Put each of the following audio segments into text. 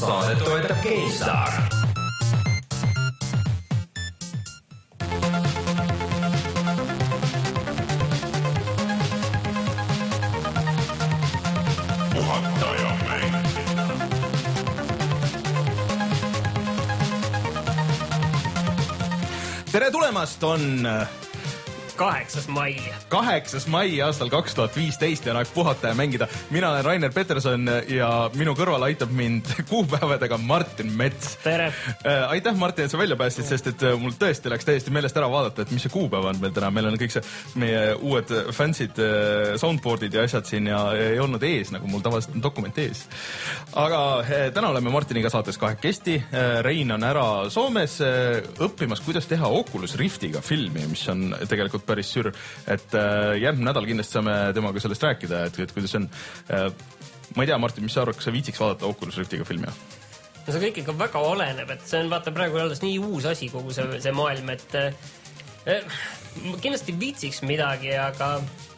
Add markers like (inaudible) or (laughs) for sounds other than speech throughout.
saadet toetab GameStar. tere tulemast, on kaheksas mai. kaheksas mai aastal kaks tuhat viisteist ja on aeg puhata ja mängida. mina olen Rainer Peterson ja minu kõrval aitab mind (laughs) kuupäevadega Martin Mets. tere! aitäh, Martin, et sa välja päästsid, sest et mul tõesti läks täiesti meelest ära vaadata, et mis see kuupäev on meil täna. meil on kõik see, meie uued fancy'd soundboard'id ja asjad siin ja ei olnud ees, nagu mul tavaliselt on dokument ees. aga täna oleme Martiniga saates kahekesti. Rein on ära Soomes õppimas, kuidas teha Oculus Riftiga filmi, mis on tegelikult päris sür, et äh, järgmine nädal kindlasti saame temaga sellest rääkida, et, et kuidas on äh,. ma ei tea, Martin, mis sa arvad, kas sa viitsiks vaadata Oculus Riftiga filmi? no see kõik ikka väga oleneb, et see on vaata praegu alles nii uus asi, kogu see, see maailm, et äh, kindlasti viitsiks midagi, aga,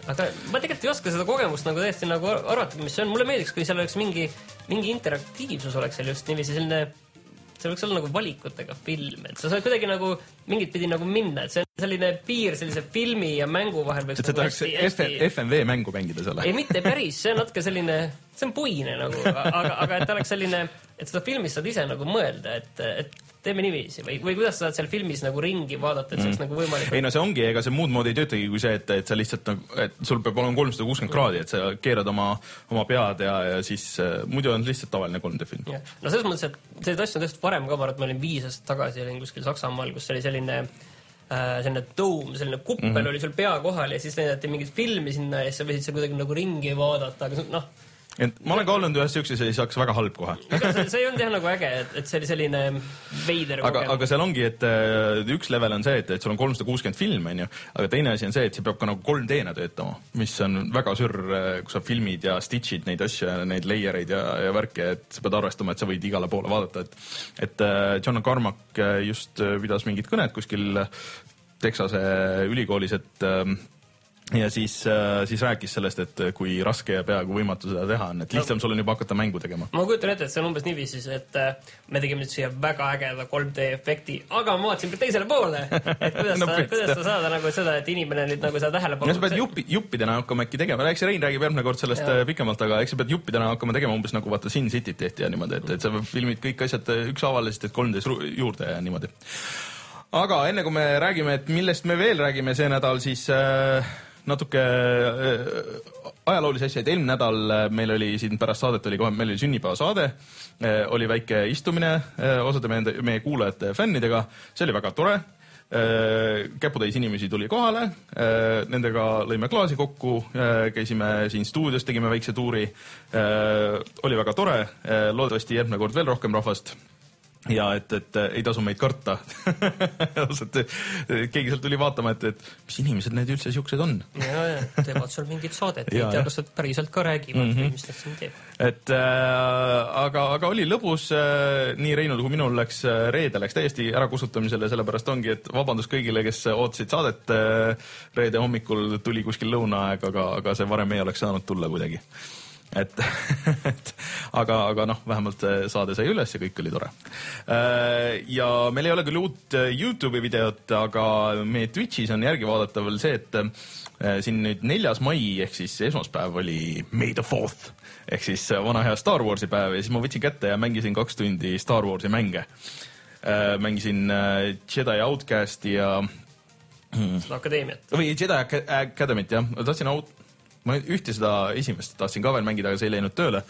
aga ma tegelikult ei oska seda kogemust nagu täiesti nagu arvata, mis see on. mulle meeldiks, kui seal oleks mingi, mingi interaktiivsus oleks seal just niiviisi selline see võiks olla nagu valikutega film, et sa saad kuidagi nagu mingit pidi nagu minna, et see on selline piir sellise filmi ja mängu vahel võiks. et sa tahaks. FMV mängu mängida seal? ei, mitte päris, see on natuke selline, see on puine nagu, aga, aga et oleks selline, et seda filmis saad ise nagu mõelda, et, et teeme niiviisi või, või kuidas sa saad seal filmis nagu ringi vaadata, et see oleks mm. nagu võimalik? ei no see ongi, ega see muud moodi ei töötagi kui see, et, et sa lihtsalt nagu, et sul peab olema kolmsada kuuskümmend kraadi, et sa keerad oma, oma pead ja, ja siis äh, muidu on lihtsalt tavaline 3D film. no selles mõttes, et selliseid asju on tehtud varem ka, ma arvan, et ma olin viis aastat tagasi olin kuskil Saksamaal, kus oli selline äh, selline dome, selline kuppel mm -hmm. oli sul pea kohal ja siis näidati mingit filmi sinna ja siis sa võisid seal kuidagi nagu ringi vaadata, aga noh et ma olen ka olnud ühes siukses ja siis hakkas väga halb kohe. see, see ei olnud jah nagu äge, et, et see oli selline veider aga, aga seal ongi, et uh, üks level on see, et, et sul on kolmsada kuuskümmend filmi, onju, aga teine asi on see, et see peab ka nagu 3D-na töötama, mis on väga sür, äh, kui sa filmid ja stitch'id neid asju ja neid layer eid ja, ja värke, et sa pead arvestama, et sa võid igale poole vaadata, et et uh, John Carmack just pidas mingit kõnet kuskil Texase ülikoolis, et uh, ja siis, äh, siis rääkis sellest, et kui raske ja peaaegu võimatu seda teha on, et lihtsam sul on juba hakata mängu tegema. ma kujutan ette, et see on umbes niiviisi, et äh, me tegime nüüd siia väga ägeda 3D efekti, aga ma vaatasin teisele poole, et kuidas (laughs) no, sa, kuidas sa saada nagu seda, et inimene nüüd nagu seda tähelepanu. sa pead juppi, juppidena hakkama äkki tegema, eks Rein räägib järgmine kord sellest ja. Äh, pikemalt, aga eks sa pead juppidena hakkama tegema umbes nagu vaata Sin Cityt tehti ja niimoodi, et, et sa filmid kõik asjad ükshaaval ja siis teed 3D-s juurde ja niimoodi. aga enne kui me räägime, et millest me veel räägime see nädal, siis äh, natuke äh, ajaloolisi asju, et eelmine nädal äh, meil oli siin pärast saadet oli kohe, meil oli sünnipäevasaade, äh, oli väike istumine osade meie, meie kuulajate fännidega, see oli väga tore. Käputäis inimesi tuli kohale, nendega lõime klaasi kokku, käisime siin stuudios, tegime väikse tuuri. oli väga tore, loodetavasti järgmine kord veel rohkem rahvast ja et, et ei tasu meid karta (laughs) ausalt keegi sealt tuli vaatama, et, et mis inimesed need üldse siuksed on. ja, ja teevad seal mingit saadet, ei tea, kas nad päriselt ka räägivad mm -hmm. või mis nad siin teevad. et äh, aga, aga oli lõbus äh,, nii Reinul kui minul läks äh, reede läks täiesti ärakustutamisele, sellepärast ongi, et vabandust kõigile, kes ootasid saadet äh, reede hommikul tuli kuskil lõunaaeg, aga, aga see varem ei oleks saanud tulla kuidagi et, (laughs) et aga, aga noh, vähemalt saade sai üles ja kõik oli tore. Äh, ja meil ei ole küll uut äh, Youtube'i videot, aga meie Twitch'is on järgi vaadatav veel see, et äh, siin nüüd neljas mai ehk siis esmaspäev oli May the fourth ehk siis vana hea Star Warsi päev ja siis ma võtsin kätte ja mängisin kaks tundi Star Warsi mänge. mängisin Jedi Outcasti ja seda akadeemiat. või Jedi Academy't jah, tahtsin out-, ma ühte seda esimest tahtsin ka veel mängida, aga see ei läinud tööle.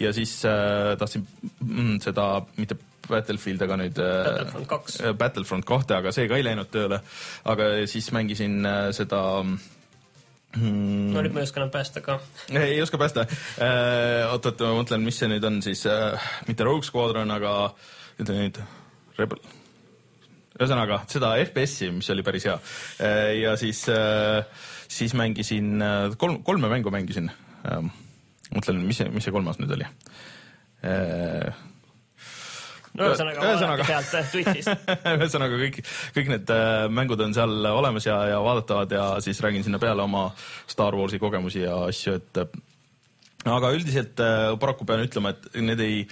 ja siis äh, tahtsin mm, seda, mitte Battlefield, aga nüüd äh, Battlefront kaks. Äh, Battlefront kahte, aga see ka ei läinud tööle. aga siis mängisin äh, seda mm, no nüüd ma ei oska enam päästa ka. ei oska päästa äh,. oot-oot, ma mõtlen, mis see nüüd on siis äh,, mitte Rogue Squadron, aga ütle nüüd, Rebel. Ühesõnaga seda FPS-i, mis oli päris hea äh,. ja siis äh, siis mängisin äh, kolm, kolme mängu mängisin. Ähm, mõtlen, mis see, mis see kolmas nüüd oli? Äh, no ühesõnaga, ühesõnaga sealt äh, Twitch'ist (laughs) ühesõnaga kõik, kõik need mängud on seal olemas ja, ja vaadatavad ja siis räägin sinna peale oma Star Warsi kogemusi ja asju, et aga üldiselt paraku pean ütlema, et need ei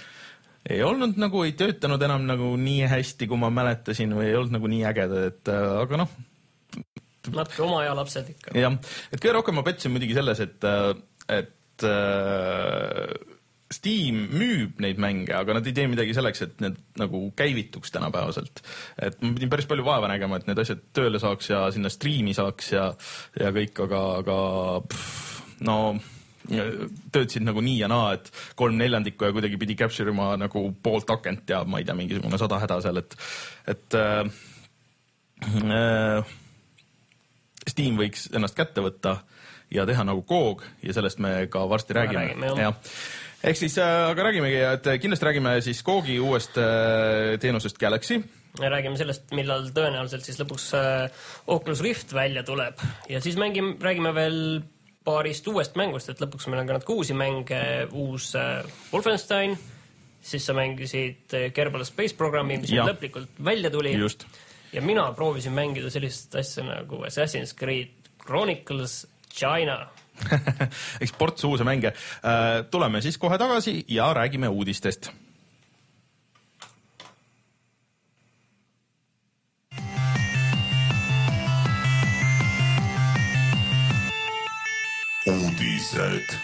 ei olnud nagu, ei töötanud enam nagu nii hästi, kui ma mäletasin või ei olnud nagu nii ägedad, et äh, aga noh, natuke oma aja lapsed ikka. jah, et kõige rohkem ma petsin muidugi selles, et, et äh, Steam müüb neid mänge, aga nad ei tee midagi selleks, et need nagu käivituks tänapäevaselt. et ma pidin päris palju vaeva nägema, et need asjad tööle saaks ja sinna striimi saaks ja, ja kõik, aga, aga pff, no töötasid nagu nii ja naa, et kolm neljandikku ja kuidagi pidi capture ima nagu poolt akent ja ma ei tea, mingisugune sada häda seal, et, et äh, äh, Steam võiks ennast kätte võtta ja teha nagu koog ja sellest me ka varsti räägime, räägime. ehk siis äh,, aga räägimegi, et kindlasti räägime siis Koogi uuest äh, teenusest Galaxy. räägime sellest, millal tõenäoliselt siis lõpuks äh, Oculus Rift välja tuleb ja siis mängime, räägime veel paarist uuest mängust, et lõpuks meil on ka natuke uusi mänge, uus äh, Wolfenstein, siis sa mängisid äh, Kerbal Space programmi, mis ja. lõplikult välja tuli. ja mina proovisin mängida sellist asja nagu Assassin's Creed Chronicles China (laughs) eks ports uusi mänge. Äh, tuleme siis kohe tagasi ja räägime uudistest uudised.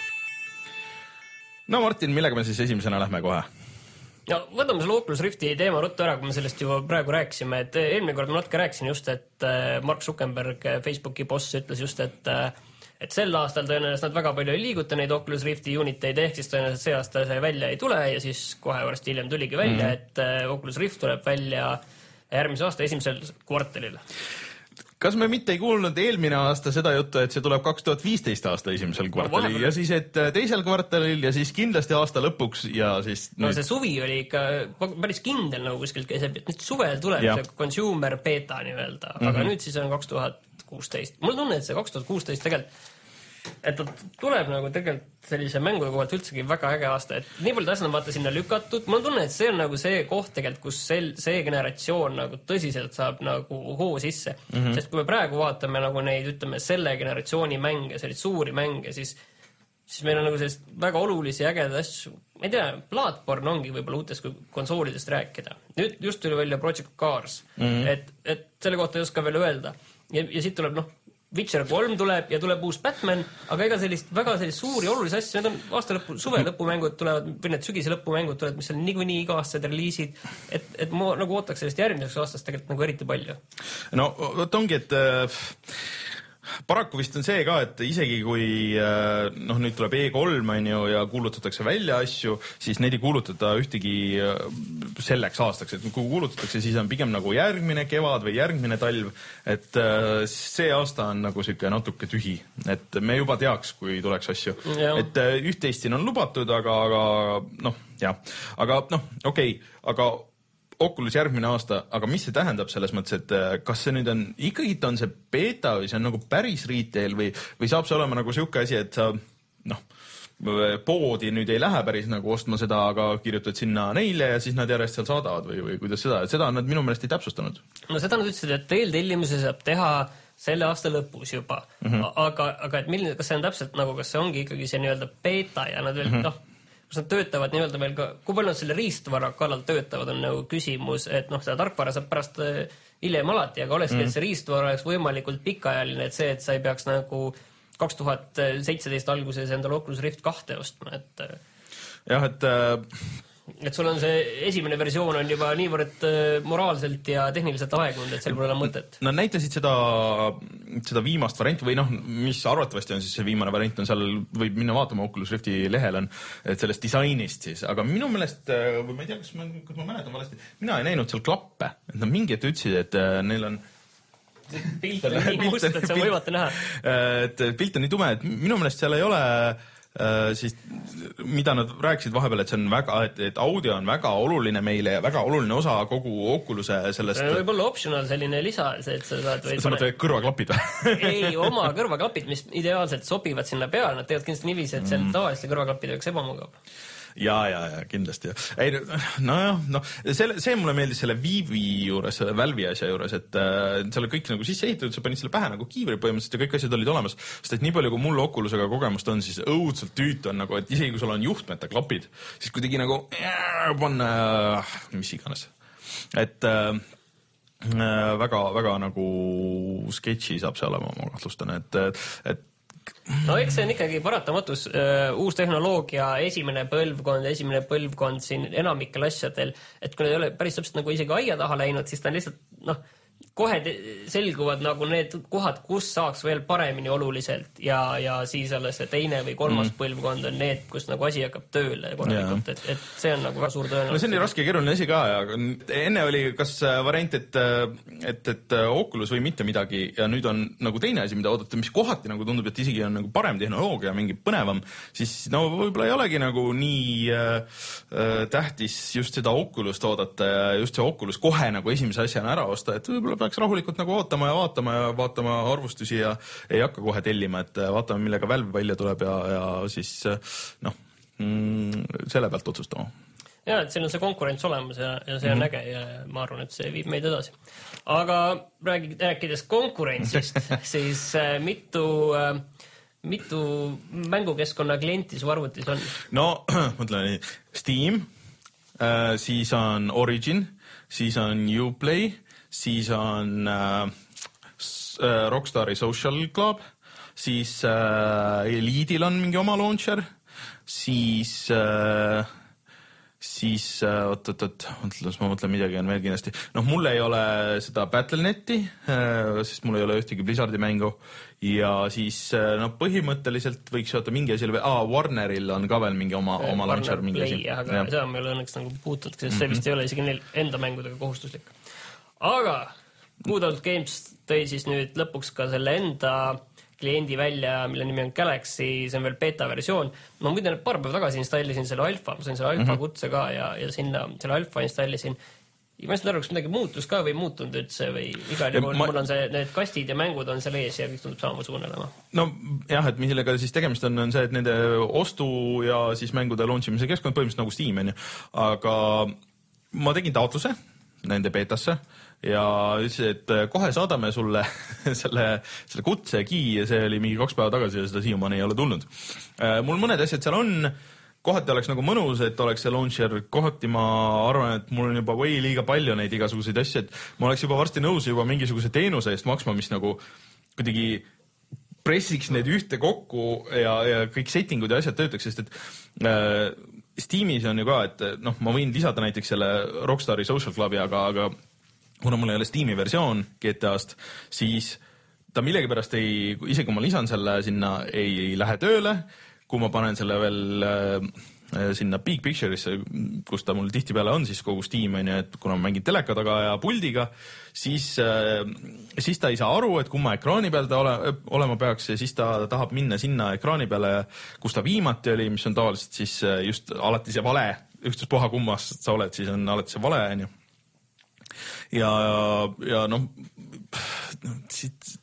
no Martin, millega me siis esimesena lähme kohe? no võtame selle Oculus Rifti teema ruttu ära, kui me sellest juba praegu rääkisime, et eelmine kord ma natuke rääkisin just, et äh, Mark Zuckerberg, äh, Facebooki boss, ütles just, et äh, et sel aastal tõenäoliselt nad väga palju ei liiguta neid Oculus Rifti unit eid, ehk siis tõenäoliselt see aasta see välja ei tule ja siis kohe varsti hiljem tuligi välja mm, -hmm. et Oculus Rift tuleb välja järgmise aasta esimesel kvartalil kas me mitte ei kuulnud eelmine aasta seda juttu, et see tuleb kaks tuhat viisteist aasta esimesel kvartalil no, ja siis, et äh, teisel kvartalil ja siis kindlasti aasta lõpuks ja siis no nüüd... see suvi oli ikka päris kindel nagu kuskilt käis, et nüüd suvel tuleb ja. see consumer beta nii-öelda, aga mm -hmm. nüüd siis on kaks tuhat kuusteist. mul on tunne, et see kaks tuhat kuusteist tegelikult et ta tuleb nagu tegelikult sellise mängude koha pealt üldsegi väga äge aasta, et nii paljud asjad on vaata sinna lükatud, mul on tunne, et see on nagu see koht tegelikult, kus sel, see generatsioon nagu tõsiselt saab nagu hoo sisse mm. -hmm. sest kui me praegu vaatame nagu neid, ütleme selle generatsiooni mänge, selliseid suuri mänge, siis siis meil on nagu sellist väga olulisi ägedaid asju, ma ei tea, plaatporn ongi võib-olla uutest konsoolidest rääkida. nüüd just tuli välja Project Cars mm, -hmm. et, et selle kohta ei oska veel öelda. ja, ja siit tuleb noh, Witcher kolm tuleb ja tuleb uus Batman, aga ega sellist väga sellist suuri olulisi asju, need on aasta lõpu, suve lõpumängud tulevad või need sügise lõpumängud tulevad, mis on niikuinii iga-aastased reliisid. et, et ma nagu ootaks sellest järgmiseks aastast tegelikult nagu eriti palju. no vot ongi, et äh, paraku vist on see ka, et isegi kui äh, noh, nüüd tuleb E3 on ju ja kuulutatakse välja asju, siis neid ei kuulutata ühtegi äh, selleks aastaks, et kui kuulutatakse, siis on pigem nagu järgmine kevad või järgmine talv. et äh, see aasta on nagu sihuke natuke tühi, et me juba teaks, kui tuleks asju. et üht-teist siin on lubatud, aga, aga noh, jah, aga noh, okei. Okay,, aga Oculus järgmine aasta, aga mis see tähendab selles mõttes, et äh, kas see nüüd on, ikkagi on see beeta või see on nagu päris retail või, või saab see olema nagu sihuke asi, et sa noh, poodi nüüd ei lähe päris nagu ostma seda, aga kirjutad sinna neile ja siis nad järjest seal saadavad või, või kuidas seda, seda nad minu meelest ei täpsustanud. no seda nad ütlesid, et eeltellimuse saab teha selle aasta lõpus juba mm, -hmm. aga, aga et milline, kas see on täpselt nagu, kas see ongi ikkagi see nii-öelda beeta ja nad veel mm -hmm. noh kas nad töötavad nii-öelda veel ka, kui palju nad selle riistvara kallal töötavad, on nagu küsimus, et noh, seda tarkvara saab pärast äh, hiljem alati, aga olekski mm., et see riistvara oleks võimalikult pikaajaline, et see, et sa ei peaks nagu kaks tuhat seitseteist alguses endale Oculus Rift kahte ostma, et. Äh, jah, et äh, et sul on see esimene versioon on juba niivõrd äh, moraalselt ja tehniliselt aegunud, et seal pole enam mõtet. Nad näitasid seda, seda viimast varianti või noh, mis arvatavasti on siis see viimane variant on seal, võib minna vaatama Oculus Rifti lehel on, et sellest disainist siis, aga minu meelest äh, või ma ei tea, kas ma, kas ma mäletan valesti, mina ei näinud seal klappe, et nad mingi hetk ütlesid, et äh, neil on pilt on nii (laughs) must, et on võimatu näha. et pilt on nii tume, et minu meelest seal ei ole Äh, siis mida nad rääkisid vahepeal, et see on väga, et, et audio on väga oluline meile ja väga oluline osa kogu Oculus'e sellest. võib-olla optional selline lisa, see, et sa saad. sa mõtled kõrvaklapid või (laughs) ei, oma kõrvaklapid, mis ideaalselt sobivad sinna peale, nad teevad kindlasti niiviisi, et seal mm. tavaliste kõrvaklappidega oleks ebamugav ja, ja, ja kindlasti. ei nojah, noh, selle, see mulle meeldis selle Viivi juures, selle Valve'i asja juures, et äh, seal oli kõik nagu sisse ehitatud, sa panid selle pähe nagu kiivri põhimõtteliselt ja kõik asjad olid olemas. sest et nii palju, kui mul Oculusega kogemust on, siis õudselt tüütu on nagu, et isegi kui sul on juhtmeta klapid, siis kuidagi nagu panna äh, mis iganes. et äh, väga-väga äh, nagu sketši saab see olema, ma kahtlustan, et, et no eks see on ikkagi paratamatus uh,, uus tehnoloogia, esimene põlvkond, esimene põlvkond siin enamikel asjadel, et kui nad ei ole päris täpselt nagu isegi aia taha läinud, siis ta on lihtsalt noh kohe selguvad nagu need kohad, kus saaks veel paremini oluliselt ja, ja siis alles see teine või kolmas mm. põlvkond on need, kus nagu asi hakkab tööle korralikult, et, et see on nagu väga suur tõenäosus. no see on nii raske ja keeruline asi ka ja enne oli kas äh, variant, et, äh, et, et äh, Oculus või mitte midagi ja nüüd on nagu teine asi, mida oodata, mis kohati nagu tundub, et isegi on nagu parem tehnoloogia, mingi põnevam, siis no võib-olla ei olegi nagu nii äh, tähtis just seda Oculus't oodata ja just see Oculus kohe nagu esimese asjana ära osta, et võib-olla peaks rahulikult nagu ootama ja vaatama ja vaatama arvustusi ja ei hakka kohe tellima, et äh, vaatame, millega Valve välja tuleb ja, ja siis äh, noh mm,, selle pealt otsustama ja, et siin on see konkurents olemas ja, ja see on mm -hmm. äge ja ma arvan, et see viib meid edasi. aga räägi, rääkides konkurentsist (laughs) siis äh, mitu äh, mitu mängukeskkonna klienti su arvutis on? no (clears throat) mõtle nii, Steam äh,, siis on Origin, siis on Uplay siis on äh, äh, Rockstari Social Club, siis äh, Eliidil on mingi oma launcher, siis äh, siis oot-oot-oot, mõtlen, ma mõtlen midagi on veel kindlasti. noh, mul ei ole seda Battle.net'i, äh, sest mul ei ole ühtegi Blizzardi mängu ja siis noh, põhimõtteliselt võiks oota mingi asi veel ah,, Warneril on ka veel mingi oma, oma launcher mingi asi. aga ja. seda ma ei ole õnneks nagu puutunud, sest see mm -hmm. vist ei ole isegi neil enda mängudega kohustuslik aga Good Old Games tõi siis nüüd lõpuks ka selle enda kliendi välja, mille nimi on Galaxy, see on veel beeta versioon. ma muide paar päeva tagasi installisin selle alfa, ma sain selle alfa mm -hmm. kutse ka ja, ja sinna selle alfa installisin. ma ei saanud aru, kas midagi muutus ka või ei muutunud üldse või igal juhul ma... mul on see, need kastid ja mängud on seal ees ja kõik tundub samasugune olema. nojah, et millega siis tegemist on, on see, et nende ostu ja siis mängude launch imise keskkond põhimõtteliselt nagu Steam on ju, aga ma tegin taotluse nende beetasse ja ütlesid, et äh, kohe saadame sulle (laughs) selle, selle kutse key ja see oli mingi kaks päeva tagasi ja seda siiamaani ei ole tulnud. Äh, mul mõned asjad seal on, kohati oleks nagu mõnus, et oleks see launcher, kohati ma arvan, et mul on juba või liiga palju neid igasuguseid asju, et ma oleks juba varsti nõus juba mingisuguse teenuse eest maksma, mis nagu kuidagi pressiks need ühte kokku ja, ja kõik setting ud ja asjad töötaks, sest et äh, Steamis on ju ka, et noh, ma võin lisada näiteks selle Rockstari Social Clubi, aga, aga kuna mul ei ole Steam'i versioon GTA-st, siis ta millegipärast ei, isegi kui ma lisan selle sinna, ei lähe tööle. kui ma panen selle veel äh, sinna Big Picture'isse, kus ta mul tihtipeale on siis kogu Steam on ju, et kuna ma mängin teleka taga ja puldiga, siis äh,, siis ta ei saa aru, et kumma ekraani peal ta ole, olema peaks ja siis ta tahab minna sinna ekraani peale, kus ta viimati oli, mis on tavaliselt siis äh, just alati see vale, ükstaspuha kummas sa oled, siis on alati see vale on ju ja, ja noh, siit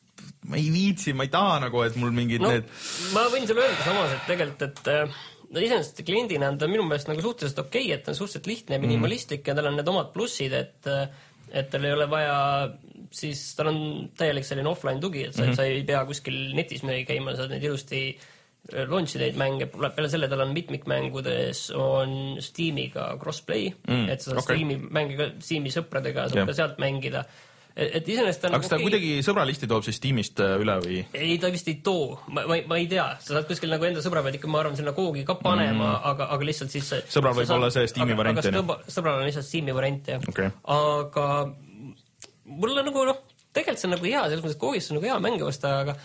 ma ei viitsi, ma ei taha nagu, et mul mingid no, need. ma võin sulle öelda samas, et tegelikult, et äh, no iseenesest kliendina on ta minu meelest nagu suhteliselt okei okay,, et ta on suhteliselt lihtne ja minimalistlik mm. ja tal on need omad plussid, et äh, et tal ei ole vaja, siis tal on täielik selline offline tugi, et sa mm, -hmm. sa ei pea kuskil netis midagi käima, saad neid ilusti launch ida neid mänge, peale selle tal on mitmikmängudes on Steamiga crossplay mm,, et sa saad okay. Steam'i mänge ka Steam'i sõpradega, saab ka sealt mängida et, et iseenesest on aga kas ta okay. kuidagi sõbralisti toob siis Steamist äh, üle või? ei, ta vist ei too, ma, ma, ma ei tea, sa saad kuskil nagu enda sõbra pealt ikka, ma arvan, sinna kuhugi ka panema mm., aga, aga lihtsalt siis sõbral võib olla see Steam'i variant, on ju? sõbral on lihtsalt Steam'i variant, jah okay.. aga mulle nagu noh, tegelikult see on nagu hea, selles mõttes, et koogis on nagu hea mänge osta, aga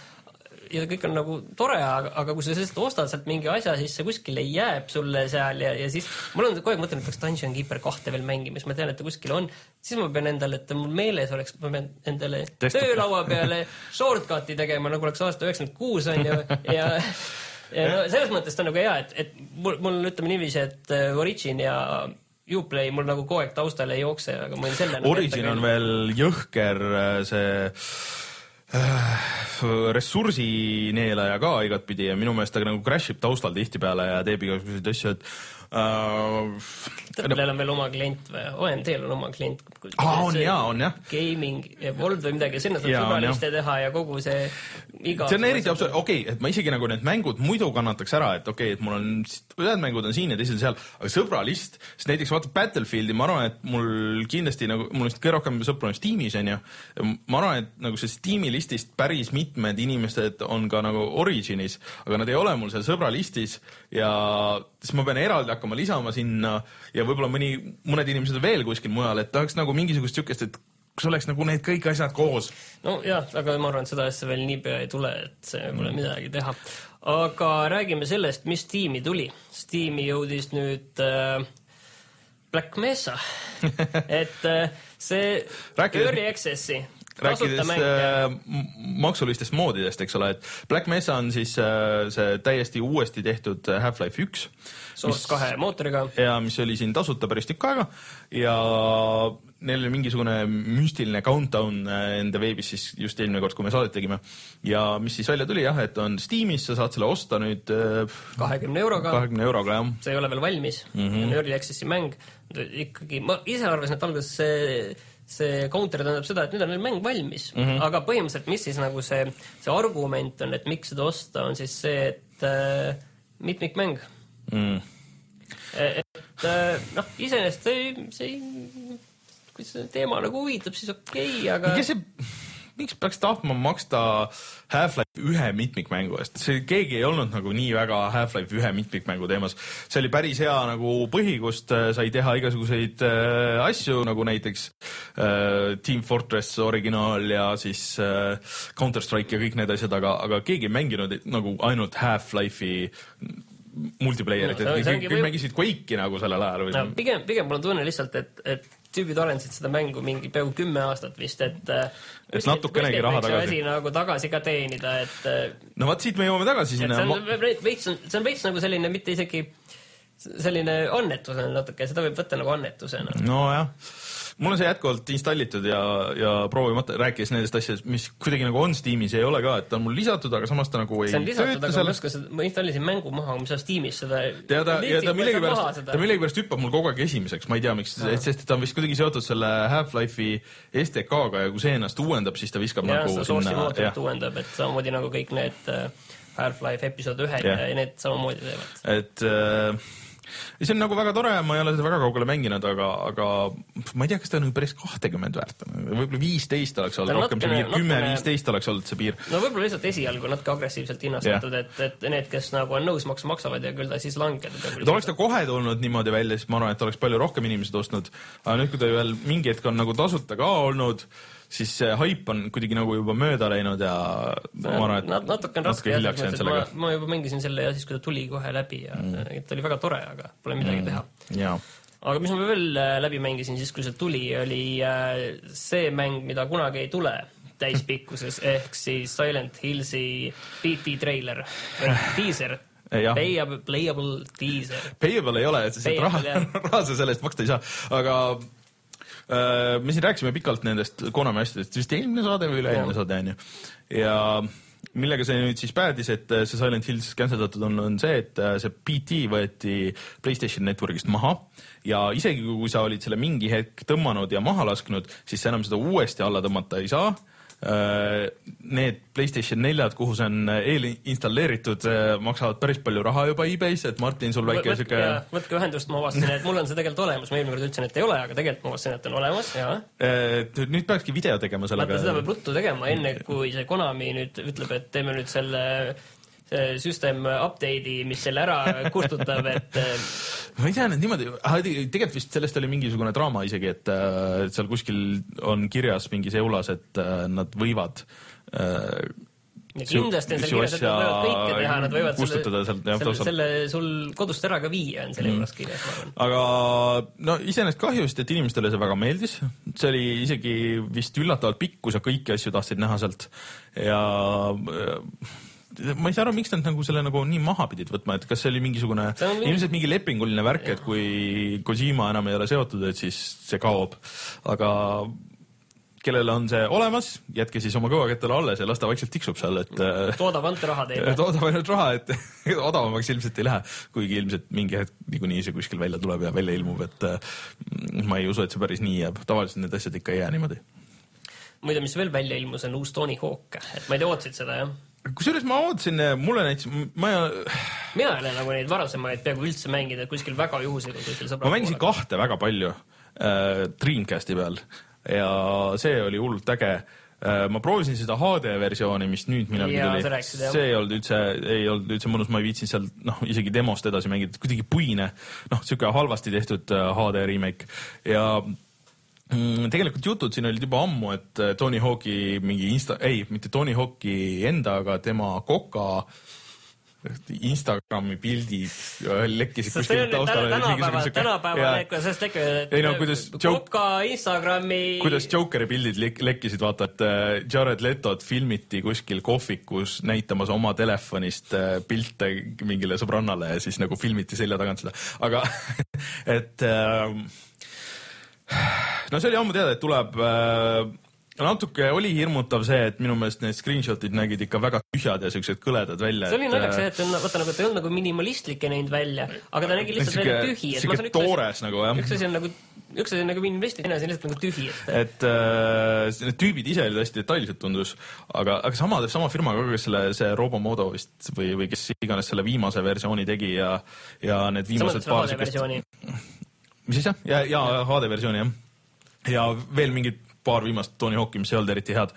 ja kõik on nagu tore, aga, aga kui sa lihtsalt ostad sealt mingi asja, siis see kuskile jääb sulle seal ja, ja siis mul on kogu aeg mõtelnud, et peaks Dungeon Keeper kahte veel mängima, siis ma tean, et ta kuskil on. siis ma pean endale, et mul meeles oleks, ma pean endale Desktop. töölaua peale shortcut'i tegema, nagu oleks aasta üheksakümmend kuus on ju ja ja no selles mõttes ta on nagu hea, et, et mul, mul ütleme niiviisi, et äh, Origin ja Uplay mul nagu kogu aeg taustal ei jookse, aga ma võin selle nagu Origin on veel jõhker äh, see Äh, ressursi neelaja ka igatpidi ja minu meelest ta nagu crash ib taustal tihtipeale ja teeb igasuguseid asju, et uh, Teil on veel oma klient või? OMD-l on oma klient. aa, on jaa, on jah. Gaming Evolve või midagi, sinna saab sõbraliste teha ja kogu see iga see on eriti absurd, okei okay,, et ma isegi nagu need mängud muidu kannataks ära, et okei okay,, et mul on, ühed mängud on siin ja teised seal, aga sõbralist, sest näiteks vaata Battlefieldi, ma arvan, et mul kindlasti nagu, mul vist kõige rohkem sõpru on Steamis onju. ma arvan, et nagu see Steam'i listist päris mitmed inimesed on ka nagu Originis, aga nad ei ole mul seal sõbralistis ja siis ma pean eraldi hakkama lisama sinna ja võib-olla mõni, mõned inimesed on veel kuskil mujal, et tahaks nagu mingisugust siukest, et kus oleks nagu need kõik asjad koos. nojah, aga ma arvan, et seda asja veel niipea ei tule, et see pole mm. midagi teha. aga räägime sellest, mis tiimi tuli. Steam'i jõudis nüüd äh, Black Mesa (laughs) et äh, see Rääkides... Early Access'i rääkides äh, maksulistest moodidest, eks ole, et Black Mesa on siis äh, see täiesti uuesti tehtud Half-Life üks. Source kahe mootoriga. ja mis oli siin tasuta päris tükk aega ja neil oli mingisugune müstiline countdown äh, enda veebis siis just eelmine kord, kui me saadet tegime. ja mis siis välja tuli jah, et on Steamis, sa saad selle osta nüüd äh, kahekümne euroga. kahekümne euroga, jah. see ei ole veel valmis mm, -hmm. on Early Access'i mäng. ikkagi, ma ise arvasin, et alguses see see counter tähendab seda, et nüüd on neil mäng valmis mm, -hmm. aga põhimõtteliselt, mis siis nagu see, see argument on, et miks seda osta, on siis see, et äh, mitmikmäng mm.. et äh, noh, iseenesest see, see kui see teema nagu huvitab, siis okei okay,, aga. miks see, miks peaks tahtma maksta Half-Life ühe mitmikmängu eest, see keegi ei olnud nagu nii väga Half-Life ühe mitmikmängu teemas. see oli päris hea nagu põhi, kust äh, sai teha igasuguseid äh, asju nagu näiteks äh, Team Fortress originaal ja siis äh, Counter Strike ja kõik need asjad, aga, aga keegi ei mänginud nagu ainult Half-Life'i multiplayerit no,, et kõik või... mängisid Quake'i nagu sellel ajal või no,? pigem, pigem mul on tunne lihtsalt, et, et tüübid arendasid seda mängu mingi peaaegu kümme aastat vist, et et natukenegi raha tagasi. nagu tagasi ka teenida, et no vot, siit me jõuame tagasi sinna. see on veits, see on veits nagu selline mitte isegi selline annetus on natuke, seda võib võtta nagu annetusena. nojah mul on see jätkuvalt installitud ja, ja proovimata, rääkides nendest asjadest, mis kuidagi nagu on Steamis, ei ole ka, et ta on mul lisatud, aga samas ta nagu ei see on lisatud, aga ma ei oska seda, ma installisin mängu maha, ma ei saa Steamis seda ta, ja ta millegipärast, ta millegipärast hüppab mul kogu aeg esimeseks, ma ei tea, miks, sest ta on vist kuidagi seotud selle Half-Life'i STK-ga ja kui see ennast uuendab, siis ta viskab ja, nagu sinna. uuendab, et samamoodi nagu kõik need äh, Half-Life episood ühed ja. need samamoodi teevad. et äh, see on nagu väga tore, ma ei ole seda väga kaugele mänginud, aga, aga ma ei tea, kas ta on päris kahtekümmend väärt võib-olla viisteist oleks olnud rohkem see piir, kümme, viisteist oleks olnud see piir. no võib-olla lihtsalt esialgu natuke agressiivselt hinnastatud yeah., et, et need, kes nagu on nõus maksma, maksavad ja küll ta siis langeb. et oleks ta kohe tulnud niimoodi välja, siis ma arvan, et oleks palju rohkem inimesed ostnud. aga nüüd, kui ta veel mingi hetk on nagu tasuta ka olnud siis see haip on kuidagi nagu juba mööda läinud ja ma arvan, et Nat natuke on raske jah, ma, ma juba mängisin selle ja siis, kui ta tuli kohe läbi ja mm. ta oli väga tore, aga pole midagi mm. teha. aga mis ma veel äh, läbi mängisin siis, kui see tuli, oli äh, see mäng, mida kunagi ei tule täispikkuses (laughs) ehk siis Silent Hillsi BT treiler, (laughs) teaser Payable, playable teaser. Payable ei ole, et raha, (laughs) raha sa selle eest maksta ei saa, aga me siin rääkisime pikalt nendest Konami asjadest, vist eelmine saade või üle-eelmine saade onju. ja millega see nüüd siis päädis, et äh, see Silent Hills canceldatud on, on see, et äh, see PT võeti Playstation Networkist maha ja isegi kui sa olid selle mingi hetk tõmmanud ja maha lasknud, siis sa enam seda uuesti alla tõmmata ei saa Äh, need Playstation neljad, kuhu see on eelinstalleeritud, äh, maksavad päris palju raha juba e-base, et Martin, sul väike siuke. võtke ühendust, ma avastasin, et mul on see tegelikult olemas, ma eelmine kord ütlesin, et ei ole, aga tegelikult ma avastasin, et on olemas ja. et äh, nüüd peakski video tegema sellega. vaata, seda peab ruttu tegema, enne kui see Konami nüüd ütleb, et teeme nüüd selle system update'i, mis selle ära kustutab, et (laughs) ma ei tea, need niimoodi, tegelikult vist sellest oli mingisugune draama isegi, et äh, seal kuskil on kirjas mingis eulas, et äh, nad võivad äh, ja kindlasti on seal kirjas, et nad võivad kõike teha, nad võivad selle, selle, selle sul kodust ära ka viia, on selle juures mm. kirjas, ma arvan. aga no iseenesest kahju, sest et inimestele see väga meeldis. see oli isegi vist üllatavalt pikk, kui sa kõiki asju tahtsid näha sealt ja ma ei saa aru, miks nad nagu selle nagu nii maha pidid võtma, et kas see oli mingisugune ilmselt mingi lepinguline värk, et kui Kojima enam ei ole seotud, et siis see kaob. aga kellel on see olemas, jätke siis oma kõvakettale alles ja las ta vaikselt tiksub seal, et äh, toodab ante raha teile. (laughs) toodab ainult raha, et (laughs) odavamaks ilmselt ei lähe, kuigi ilmselt mingi hetk niikuinii see kuskil välja tuleb ja välja ilmub, et äh, ma ei usu, et see päris nii jääb, tavaliselt need asjad ikka ei jää niimoodi. muide, mis veel välja ilmus, on uus Tony Hawk, et ma ei tea, ootasid seda jah? Kusjuures ma ootasin, mulle näitas, ma, mina ei ole nagu neid varasemaid peaaegu üldse mänginud, et kuskil väga juhuslikult kuskil sõbra ma mängisin. kahte väga palju äh, Dreamcasti peal. Ja see oli hullult äge. Äh, ma proovisin seda HD versiooni, mis nüüd millalgi tuli. see ei olnud üldse, ei olnud üldse mõnus, ma ei viitsinud seal noh, isegi demost edasi mängida, kuidagi puine, noh, sihuke halvasti tehtud äh, HD remake. Ja tegelikult jutud siin olid juba ammu, et äh, Tony Hawk'i mingi insta, ei, mitte Tony Hawk'i enda, aga tema koka Instagrami pildid äh, lekkisid on taustale. tänapäeval, tänapäeval kuidas tekivad. Ei no kuidas Koka Instagrami. kuidas Jokeri pildid lek- lekkisid, vaata, et äh, Jared Letot filmiti kuskil kohvikus näitamas oma telefonist äh, pilte mingile sõbrannale ja siis nagu filmiti selja tagant seda, aga (laughs) et äh, no see oli ammu teada, et tuleb äh, natuke oli hirmutav see, et minu meelest need screenshot'id nägid ikka väga tühjad ja siuksed kõledad välja. see oli naljakas jah, et ta on, vaata nagu ta ei olnud nagu minimalistlike näinud välja, aga ta nägi lihtsalt välja tühi, siuke toores nagu jah. üks asi on nagu, üks asi on nagu minimalistlik, teine asi on lihtsalt nagu tühi, et äh, need tüübid ise olid hästi detailsed, tundus, aga, aga sama, sama firma ka, kes selle, see Robomodo vist või, või kes iganes selle viimase versiooni tegi ja, ja need viimased seda paar versiooni. Mis asja? ja, ja HD versiooni jah. ja veel mingid paar viimast Tony Hawk'i, mis ei olnud eriti head.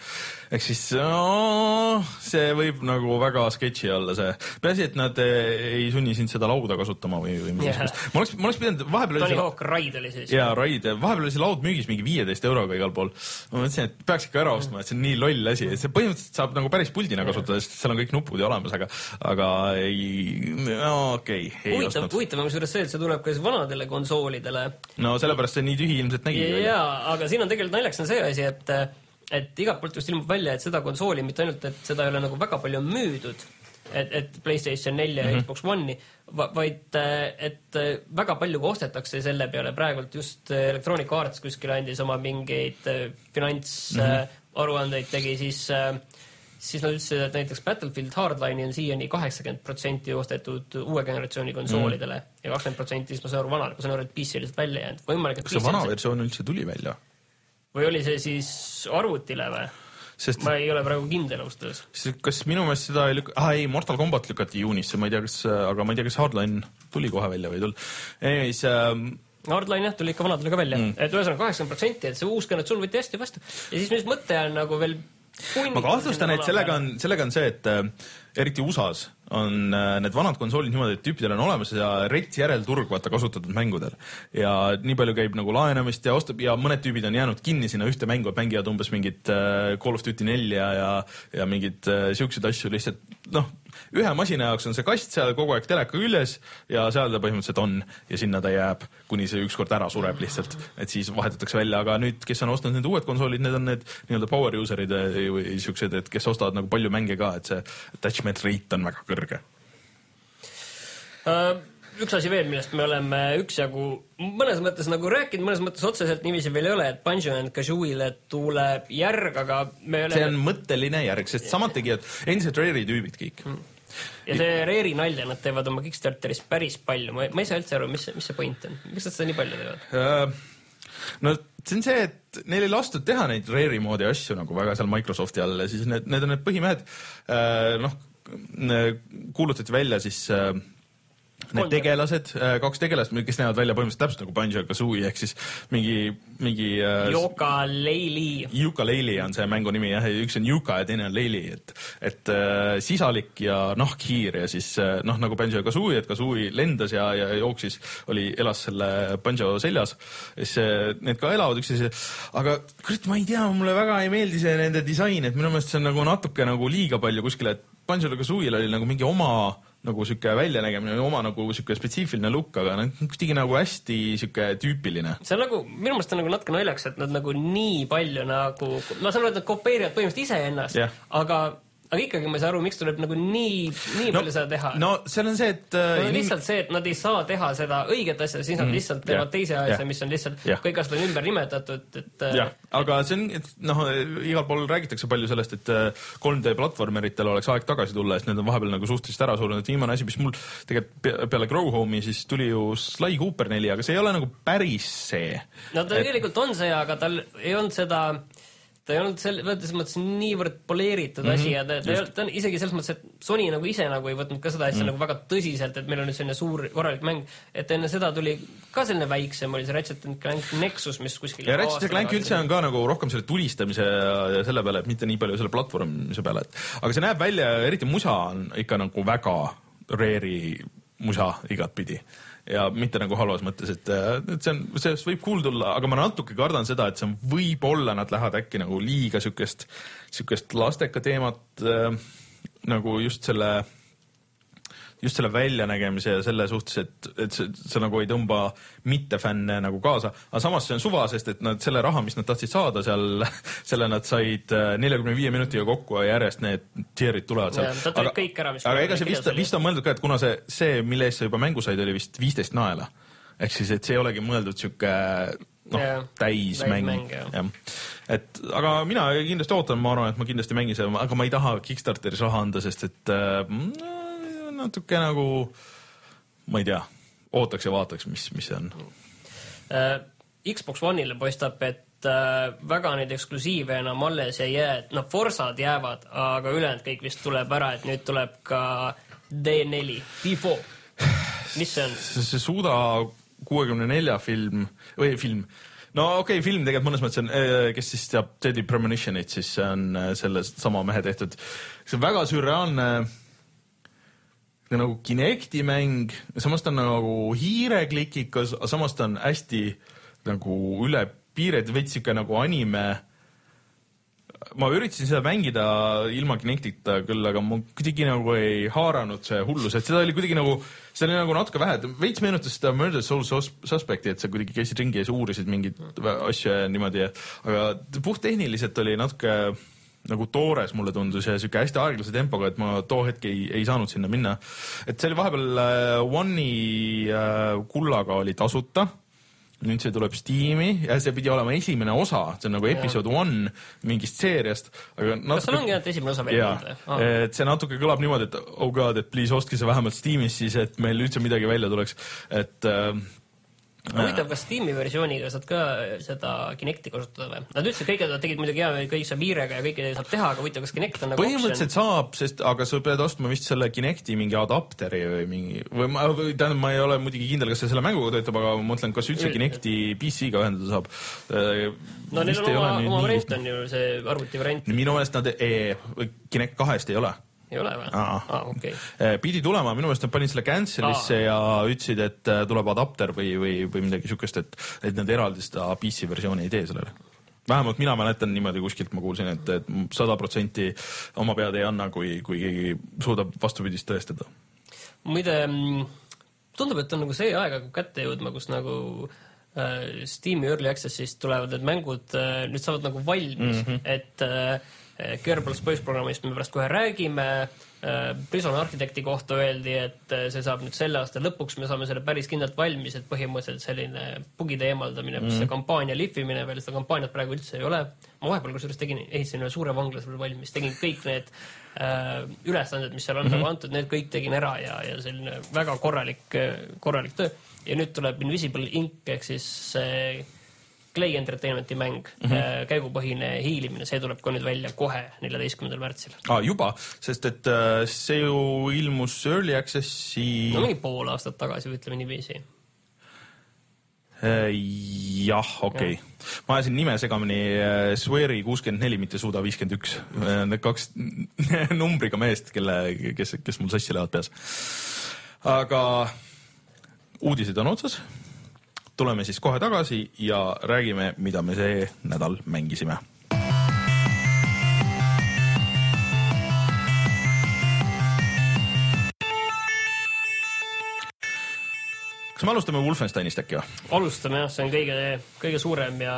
Ehk siis no, see võib nagu väga sketši olla see. peaasi, et nad eh, ei sunni sind seda lauda kasutama või, või midagi sellist. ma oleks, ma oleks pidanud, vahepeal Tony Hawk Ride oli siis. ja Raid, vahepeal oli see laud müügis mingi viieteist euroga igal pool. ma mõtlesin, et peaks ikka ära ostma, et see on nii loll asi, et see põhimõtteliselt saab nagu päris puldina kasutada, sest seal on kõik nupud ju olemas, aga, aga ei, no okei okay,, huvitav, huvitav on kusjuures see, et see tuleb ka siis vanadele konsoolidele no sellepärast see nii tühi ilmselt välja. jaa, aga siin on tegelikult naljakas on see asi, et, et igalt poolt just ilmub välja, et seda konsooli mitte ainult, et seda ei ole nagu väga palju müüdud, et, et Playstation nelja ja mm -hmm. Xbox One'i, vaid et väga palju ka ostetakse selle peale, praegult just Electronic Arts kuskil andis oma mingeid finantsaruandeid mm -hmm. tegi, siis siis nad ütlesid, et näiteks Battlefield Hardline'i on siiani kaheksakümmend protsenti ostetud uue generatsiooni konsoolidele mm. ja kakskümmend protsenti siis ma saan aru vanale, ma saan aru, et PC lihtsalt välja jäänud. võimalik, et kas see vana versioon üldse tuli välja? Või oli see siis arvutile või? sest ma ei ole praegu kindel ausalt öeldes. kas minu meelest seda ei lükka-, ah ei, Mortal Combat lükati juunisse, ma ei tea, kas, aga ma ei tea, kas Hardline tuli kohe välja või ei tulnud. siis ähm, Hardline jah, tuli ikka vanadele ka välja mm., et ühesõnaga kaheksakümmend protsenti, et see uus generatsioon võeti hästi vastu ja siis mis mõte on nagu veel ma kahtlustan, et sellega on, sellega on see, et äh, eriti USA-s on äh, need vanad konsoolid niimoodi, et tüüpidel on olemas ja rets järelturg vaata kasutatud mängudel. Ja nii palju käib nagu laenamist ja ostab ja mõned tüübid on jäänud kinni sinna ühte mängu, et mängivad umbes mingit äh, Call of Duty nelja ja, ja mingeid äh, siukseid asju lihtsalt noh, ühe masina jaoks on see kast seal kogu aeg teleka küljes ja seal ta põhimõtteliselt on ja sinna ta jääb, kuni see ükskord ära sureb lihtsalt, et siis vahetatakse välja, aga nüüd, kes on ostnud need uued konsoolid, need on need nii-öelda power user'id äh, või siuksed, et kes ostavad nagu palju mänge ka, et see attachment rate on väga kõrge. uh,. Üks asi veel, millest me oleme üksjagu mõnes mõttes nagu rääkinud, mõnes mõttes otseselt niiviisi veel ei ole, et Banjo and Kazooie'le tuleb järg, aga me see oleme on mõtteline järg, sest samad tegijad, endised Rare'i tüübid kõik. ja see Rare'i nalja nad teevad oma Kickstarteris päris palju, ma, ma ei saa üldse aru, mis, mis see point on, miks nad seda nii palju teevad? Äh, no see on see, et neil ei lastud teha neid Rare'i moodi asju nagu väga seal Microsofti all ja siis need, need on need põhimehed. noh, kuulutati välja siis äh, need tegelased, kaks tegelast, kes näevad välja põhimõtteliselt täpselt nagu Banjo ja Kazooie ehk siis mingi, mingi äh, Yoka Leili. Yooka-Laylee on see mängu nimi jah, üks on Yuka ja teine on Laylee, et, et äh, sisalik ja nahkhiir ja siis äh, noh, nagu Banjo ja Kazooie, et Kazooie lendas ja, ja jooksis, oli, elas selle Banjo seljas. siis äh, need ka elavad üksteise, aga kurat, ma ei tea, mulle väga ei meeldi see nende disain, et minu meelest see on nagu natuke nagu liiga palju kuskile, et Banjo'l ja Kazooie'l oli nagu mingi oma nagu sihuke väljanägemine, oma nagu sihuke spetsiifiline look, aga noh, kuidagi nagu hästi sihuke tüüpiline see on nagu, minu meelest on nagu natuke naljakas, et nad nagu nii palju nagu, ma saan aru, et nad kopeerivad põhimõtteliselt iseennast Jah. aga aga ikkagi ma ei saa aru, miks tuleb nagu nii, nii No- palju seda teha no seal on see, et äh, no lihtsalt see, et nad ei saa teha seda õiget asja, siis nad lihtsalt teevad jah, teise asja jah. mis on lihtsalt Jah. kõik asjad on ümber nimetatud, et äh, jah, aga see on, et noh, igal pool räägitakse palju sellest, et äh, 3D platvormeritel oleks aeg tagasi tulla, sest need on vahepeal nagu suhteliselt ära surnud, et viimane asi, mis mul tegelikult pe- peale Grow Home'i siis tuli ju Sly Cooper neli, aga see ei ole nagu päris see. no tegelikult on see, aga tal ei olnud seda ta ei olnud sel-, selles mõttes niivõrd poleeritud mm -hmm, asi ja ta, ta, ei olnud- ta on isegi selles mõttes, et Sony nagu ise nagu ei võtnud ka seda asja mm. nagu väga tõsiselt, et meil on nüüd selline suur korralik mäng, et enne seda tuli ka selline väiksem, oli see Ratchet and Clank Nexus, mis kuskil ja Ratchet Clank üldse on ka nagu rohkem selle tulistamise ja, ja selle peale, et mitte nii palju selle platvormimise peale, et aga see näeb välja, eriti musa on ikka nagu väga rare'i musa igatpidi ja mitte nagu halvas mõttes, et, et see on, sellest võib cool tulla, aga ma natuke kardan seda, et see on, võib-olla nad lähevad äkki nagu liiga siukest, siukest lasteka teemat äh, nagu just selle just selle väljanägemise ja selle suhtes, et, et see, see nagu ei tõmba mittefänne nagu kaasa, aga samas see on suva, sest et nad selle raha, mis nad tahtsid saada seal, (laughs) selle nad said äh, neljakümne viie minutiga kokku ja järjest need tier'id tulevad seal ta tuli kõik ära, mis aga ega see vist, vist on mõeldud ka, et kuna see, see, mille eest sa juba mängu said, oli vist viisteist naela. ehk siis, et see ei olegi mõeldud sihuke noh Jah, täismäng jah. jah. et aga mina kindlasti ootan, ma arvan, et ma kindlasti mängin seda, aga ma ei taha Kickstarteris raha anda, sest et äh, natuke nagu, ma ei tea, ootaks ja vaataks, mis, mis see on. äh, Xbox One'ile paistab, et äh, väga neid eksklusiive enam alles ei jää, et noh, Forsad jäävad, aga ülejäänud kõik vist tuleb ära, et nüüd tuleb ka D4, D4. mis see on? see, Suda kuuekümne nelja film või film, no okei okay,, film tegelikult mõnes mõttes on, kes siis teab Deadly Premonitionit, siis see on äh, selle sama mehe tehtud. see on väga sürreaalne nagu Kinecti mäng, samas ta on nagu hiireklikikas, aga samas ta on hästi nagu üle piire, veits siuke nagu anime. Ma üritasin seda mängida ilma Kinectita küll, aga mul kuidagi nagu ei haaranud see hullus, et seda oli kuidagi nagu, seda oli nagu natuke vähe, veits meenutas seda Murder Soul Sus- Suspecti, et sa kuidagi käisid ringi ja siis uurisid mingeid asju ja niimoodi, aga puhttehniliselt oli natuke nagu toores mulle tundus ja siuke hästi aeglase tempoga, et ma too hetk ei, ei saanud sinna minna. et see oli vahepeal äh, One'i äh, kullaga oli tasuta. Nüüd see tuleb Steam'i ja see pidi olema esimene osa, see on nagu episood one mingist seeriast, aga kas seal ongi ainult esimene osa veel jaa. olnud või?, et see natuke kõlab niimoodi, et oh god, et please ostke see vähemalt Steamis siis, et meil üldse midagi välja tuleks, et äh, huvitav, kas Steam'i versiooniga saad ka seda Kinecti kasutada või? Nad ütlesid kõik, et nad tegid muidugi hea, kõik saab hiirega ja kõike saab teha, aga huvitav, kas Kinect on nagu põhimõtteliselt saab, sest aga sa pead ostma vist selle Kinecti mingi adapteri või mingi või ma, tähendab, ma ei ole muidugi kindel, kas see selle mänguga töötab, aga ma mõtlen, kas üldse Üld- Kinecti PC-ga ühendada saab. no neil on oma, oma variant on ju see arvuti variant, minu meelest nad e,, Kinect kahest ei ole ei ole või? Aa. okei. Eh, pidi tulema, minu meelest nad panid selle cancel'isse ja ütlesid, et eh, tuleb adapter või, või, või midagi siukest, et, et nad eraldi seda PC versiooni ei tee sellele. vähemalt mina mäletan niimoodi kuskilt ma kuulsin, et, et sada protsenti oma pead ei anna, kui, kui keegi suudab vastupidist tõestada. muide, tundub, et on nagu see aeg hakkab kätte jõudma, kus nagu äh, Steam'i Early Access'ist tulevad need mängud äh, nüüd saavad nagu valmis mm, -hmm. et äh, Kerbal Space programmist me pärast kohe räägime äh,. Prison Architecti kohta öeldi, et äh, see saab nüüd selle aasta lõpuks, me saame selle päris kindlalt valmis, et põhimõtteliselt selline bugide eemaldamine mm, -hmm. see kampaania lihvimine veel, seda kampaaniat praegu üldse ei ole. ma vahepeal kusjuures tegin, ehitasin ühe suure vangla seal valmis, tegin kõik need äh, ülesanded, mis seal on mm -hmm. nagu antud, need kõik tegin ära ja, ja selline väga korralik, korralik töö. ja nüüd tuleb Invisible Ink ehk siis see Clay Entertainmenti mäng mm, -hmm. käigupõhine hiilimine, see tuleb ka nüüd välja kohe, neljateistkümnendal märtsil. Ah, juba, sest et äh, see ju ilmus Early Access'i no mingi pool aastat tagasi või ütleme niiviisi. Eh, jah, okei okay.. ma ajasin nime segamini, Sweari kuuskümmend neli, mitte Suda viiskümmend üks. Need kaks (laughs) numbriga meest, kelle, kes, kes mul sassi lähevad peas. aga uudised on otsas. Tuleme siis kohe tagasi ja räägime, mida me see nädal mängisime. kas me alustame Wolfensteinist äkki või? alustame jah, see on kõige, kõige suurem ja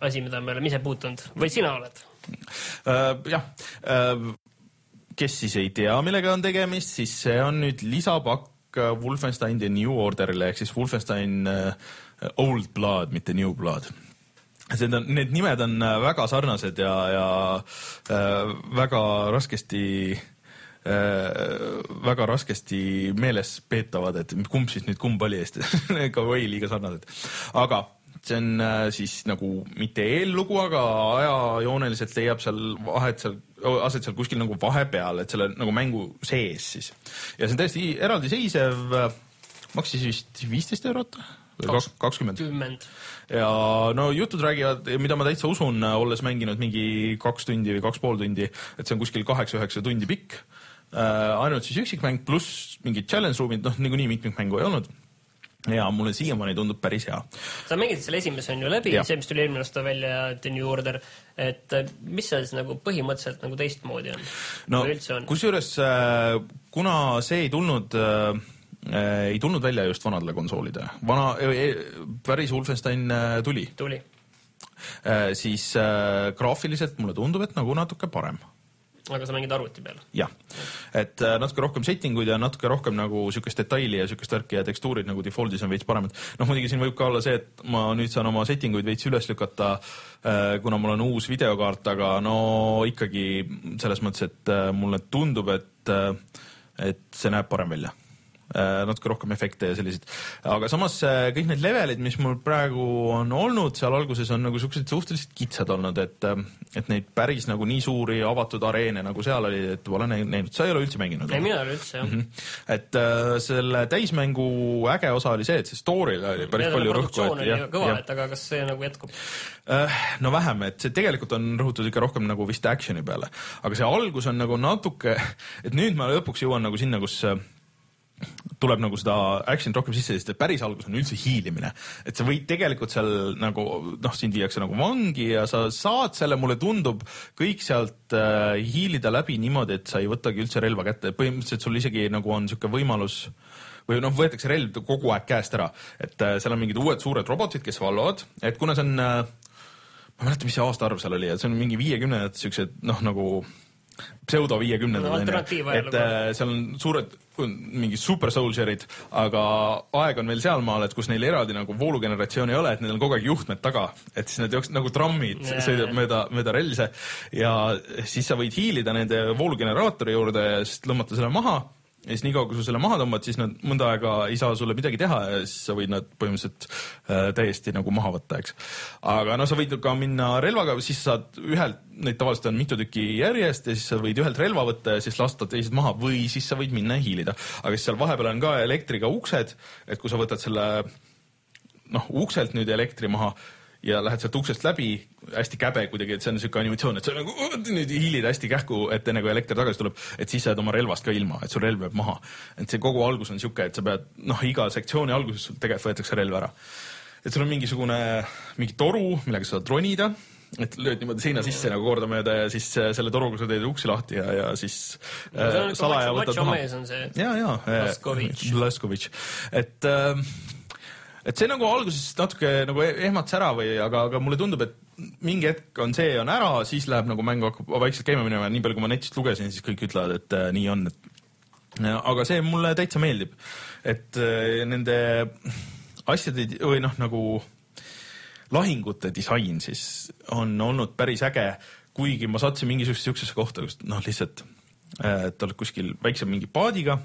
asi, mida me oleme ise puutunud või sina oled? Äh, jah, kes siis ei tea, millega on tegemist, siis see on nüüd lisapakk Wolfenstein The New Orderile ehk siis Wolfenstein äh, Old Blood, mitte New Blood see on, need nimed on äh, väga sarnased ja, ja äh, väga raskesti äh, väga raskesti meeles peetavad, et kumb siis nüüd kumb oli, sest (laughs) ka või liiga sarnased. aga see on äh, siis nagu mitte eellugu, aga ajajooneliselt leiab seal vahet seal, aset seal kuskil nagu vahepeal, et selle nagu mängu sees siis. ja see on täiesti eraldiseisev, maksis vist viisteist eurot kakskümmend. ja no jutud räägivad, mida ma täitsa usun, olles mänginud mingi kaks tundi või kaks pool tundi, et see on kuskil kaheksa-üheksa tundi pikk äh,. ainult siis üksikmäng pluss mingid challenge ruumid, noh niikuinii mitmikmängu ei olnud ja mulle siiamaani tundub päris hea. sa mängisid selle esimese on ju läbi, see, mis tuli eelmine aasta välja, The New Order, et äh, mis seal siis nagu põhimõtteliselt nagu teistmoodi on? no kusjuures äh, kuna see ei tulnud äh, ei tulnud välja just vanadele konsoolidele, vana, päris Wolfenstein tuli. tuli. siis graafiliselt mulle tundub, et nagu natuke parem aga sa mängid arvuti peal? jah, et äh, natuke rohkem setting uid ja natuke rohkem nagu siukest detaili ja siukest värki ja tekstuurid nagu default'is on veits paremad. noh, muidugi siin võib ka olla see, et ma nüüd saan oma setting uid veits üles lükata, äh, kuna mul on uus videokaart, aga no ikkagi selles mõttes, et äh, mulle tundub, et, et see näeb parem välja Äh, natuke rohkem efekte ja selliseid. aga samas äh, kõik need levelid, mis mul praegu on olnud seal alguses, on nagu siuksed suhteliselt kitsad olnud, et, äh, et neid päris nagu nii suuri avatud areene nagu seal oli, et pole näinud. sa ei ole üldse mänginud? ei, mina ei ole üldse, jah mm. -hmm. et äh, selle täismängu äge osa oli see, et see story'l oli päris ja, palju rõhku. oli jah, kõva, et aga kas see nagu jätkub? no vähem, et see tegelikult on rõhutud ikka rohkem nagu vist action'i peale, aga see algus on nagu natuke, et nüüd ma lõpuks jõuan nagu sinna, kus tuleb nagu seda action'it rohkem sisse, sest päris algus on üldse hiilimine. et sa võid tegelikult seal nagu noh, sind viiakse nagu vangi ja sa saad selle, mulle tundub, kõik sealt äh, hiilida läbi niimoodi, et sa ei võtagi üldse relva kätte, põhimõtteliselt sul isegi nagu on niisugune võimalus või noh, võetakse relv kogu aeg käest ära, et äh, seal on mingid uued suured robotid, kes valvavad, et kuna see on äh, ma ei mäleta, mis see aastaarv seal oli, et see on mingi viiekümnendad siuksed noh, nagu pseudo viiekümnendad no,. et äh, seal on suured mingid super soldier'id, aga aeg on veel sealmaal, et kus neil eraldi nagu voolugeneratsiooni ei ole, et neil on kogu aeg juhtmed taga, et siis nad jooks- nagu trammid yeah. sõidavad mööda, mööda relse ja siis sa võid hiilida nende voolugeneraatori juurde ja siis lõmmata selle maha ja siis niikaua, kui sa selle maha tõmbad, siis nad mõnda aega ei saa sulle midagi teha ja siis sa võid nad põhimõtteliselt äh, täiesti nagu maha võtta, eks. aga no sa võid ka minna relvaga, siis saad ühelt, neid tavaliselt on mitu tükki järjest ja siis sa võid ühelt relva võtta ja siis lasta teised maha või siis sa võid minna ja hiilida. aga siis seal vahepeal on ka elektriga uksed, et kui sa võtad selle noh, ukselt nüüd elektri maha ja lähed sealt uksest läbi, hästi käbe kuidagi, et see on niisugune animatsioon, et sa nagu nüüd hiilid hästi kähku, et enne kui elekter tagasi tuleb, et siis sa jääd oma relvast ka ilma, et sul relv jääb maha. et see kogu algus on niisugune, et sa pead, noh, iga sektsiooni alguses sul tegelikult võetakse relv ära. et sul on mingisugune, mingi toru, millega sa saad ronida, et lööd niimoodi seina sisse nagu kordamööda ja siis äh, selle toruga sa teed uksi lahti ja, ja siis no, äh, salaja võtad maha. ja, ja. Laskovitš. et äh, et see nagu alguses natuke nagu e-, ehmatas ära või, aga, aga mulle tundub, et mingi hetk on see on ära, siis läheb nagu mäng hakkab vaikselt käima minema. Ja nii palju, kui ma netist lugesin, siis kõik ütlevad, et äh, nii on, et aga see mulle täitsa meeldib, et äh, nende asjade või noh, nagu lahingute disain siis on olnud päris äge, kuigi ma sattusin mingisugusesse siuksesse kohta, kus noh, lihtsalt äh, et oled kuskil väikse mingi paadiga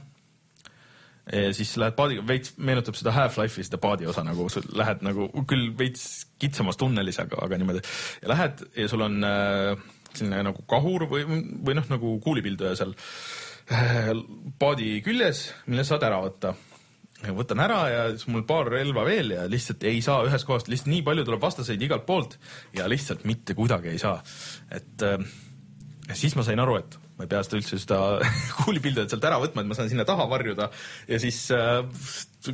ja siis lähed paadiga, veits meenutab seda Half-Life'i seda paadi osa nagu, sa lähed nagu küll veits kitsamas tunnelis, aga, aga niimoodi. ja lähed ja sul on äh, selline nagu kahur või, või noh, nagu kuulipilduja seal äh, paadi küljes, mille saad ära võtta. võtan ära ja siis mul paar relva veel ja lihtsalt ei saa ühest kohast, lihtsalt nii palju tuleb vastaseid igalt poolt ja lihtsalt mitte kuidagi ei saa. et äh, siis ma sain aru, et ma ei pea seda üldse seda (laughs) kuulipildujat sealt ära võtma, et ma saan sinna taha varjuda. Ja siis äh,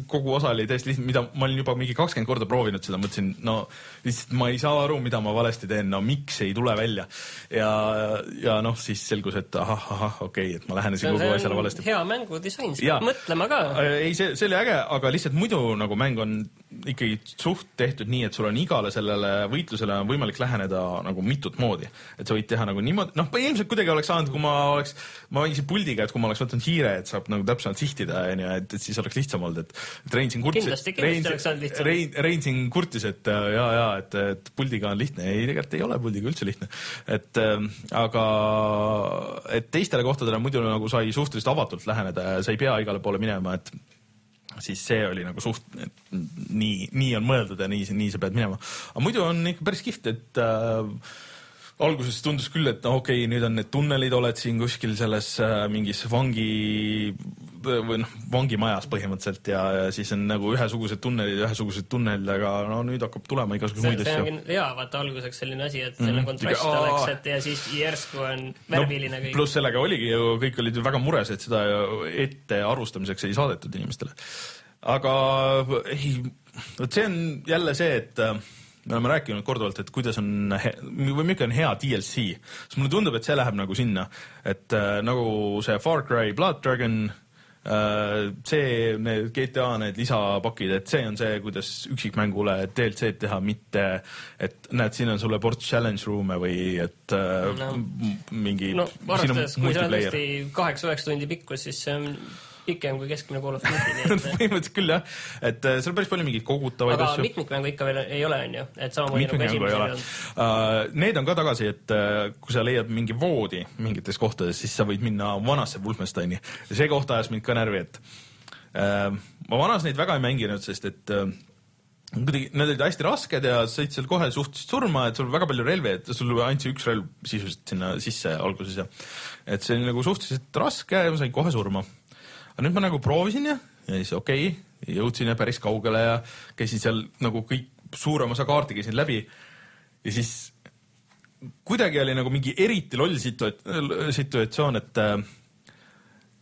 kogu osa oli täiesti lihtsalt, mida ma olin juba mingi kakskümmend korda proovinud seda, mõtlesin, no lihtsalt ma ei saa aru, mida ma valesti teen, no miks ei tule välja. ja, ja noh, siis selgus, et ahah, ahah, okei okay,, et ma lähenesin kogu asjale valesti. hea mängudisain, sa pead mõtlema ka. Äh, ei, see, see oli äge, aga lihtsalt muidu nagu mäng on ikkagi suht tehtud nii, et sul on igale sellele võitlusele on võimalik läheneda nagu mitut moodi. et sa võid teha nagu niimoodi, noh, ilmselt kuidagi oleks saanud, kui ma oleks, ma mängisin puldiga, et kui ma oleks võtnud hiire, et saab nagu täpsemalt sihtida, onju, et, et siis oleks lihtsam olnud, et Rein siin kurtis. saanud lihtsam. Rein, Rein siin kurtis, et äh, ja, ja, et, et puldiga on lihtne. ei, tegelikult ei ole puldiga üldse lihtne. et äh, aga, et teistele kohtadele muidu nagu sai suhteliselt avatult läheneda ja sa ei pea igale poole minema, et siis see oli nagu suht, et nii, nii on mõeldud ja nii, nii sa pead minema. aga muidu on ikka päris kihvt, et äh, alguses tundus küll, et no okei okay,, nüüd on need tunnelid, oled siin kuskil selles äh, mingis vangi või noh, vangimajas põhimõtteliselt ja, ja siis on nagu ühesugused tunnelid, ühesugused tunnelid, aga no nüüd hakkab tulema igasuguseid muid asju. hea, vaata alguseks selline asi, et selline mm kontrast Aa, oleks, et ja siis järsku on värviline no, kõik. pluss sellega oligi ju, kõik olid ju väga mures, et seda ette arvustamiseks ei saadetud inimestele. aga ei, vot see on jälle see, et äh, me oleme rääkinud korduvalt, et kuidas on või milline on hea DLC, siis mulle tundub, et see läheb nagu sinna, et äh, nagu see Far Cry Blood Dragon Äh, see, need GTA need lisapakid, et see on see, kuidas üksikmängule DLC-d teha, mitte et näed, siin on sulle ports challenge room'e või et äh, no. mingi. no arvestades, kui see on tõesti kaheksa-üheksa tundi pikkus, siis see on pikem kui keskmine Call of Duty, nii et põhimõtteliselt küll jah, et äh, seal on päris palju mingeid kogutavaid aga asju. mitmikmängu ikka veel ei ole, on ju, et samamoodi nagu esimesel on uh,. Need on ka tagasi, et uh, kui sa leiad mingi voodi mingites kohtades, siis sa võid minna vanasse Wolfensteini. See koht ajas mind ka närvi, et ma vanas neid väga ei mänginud, sest et kuidagi, need olid hästi rasked ja said seal kohe suhteliselt surma, et sul väga palju relvi, et sul andsi üks relv sisuliselt sinna sisse alguses ja et see oli nagu suhteliselt raske ja ma sain kohe surma aga nüüd ma nagu proovisin ja, ja siis okei okay,, jõudsin ja päris kaugele ja käisin seal nagu kõik, suurem osa kaarti käisin läbi ja siis kuidagi oli nagu mingi eriti loll situa-, situatsioon, et äh,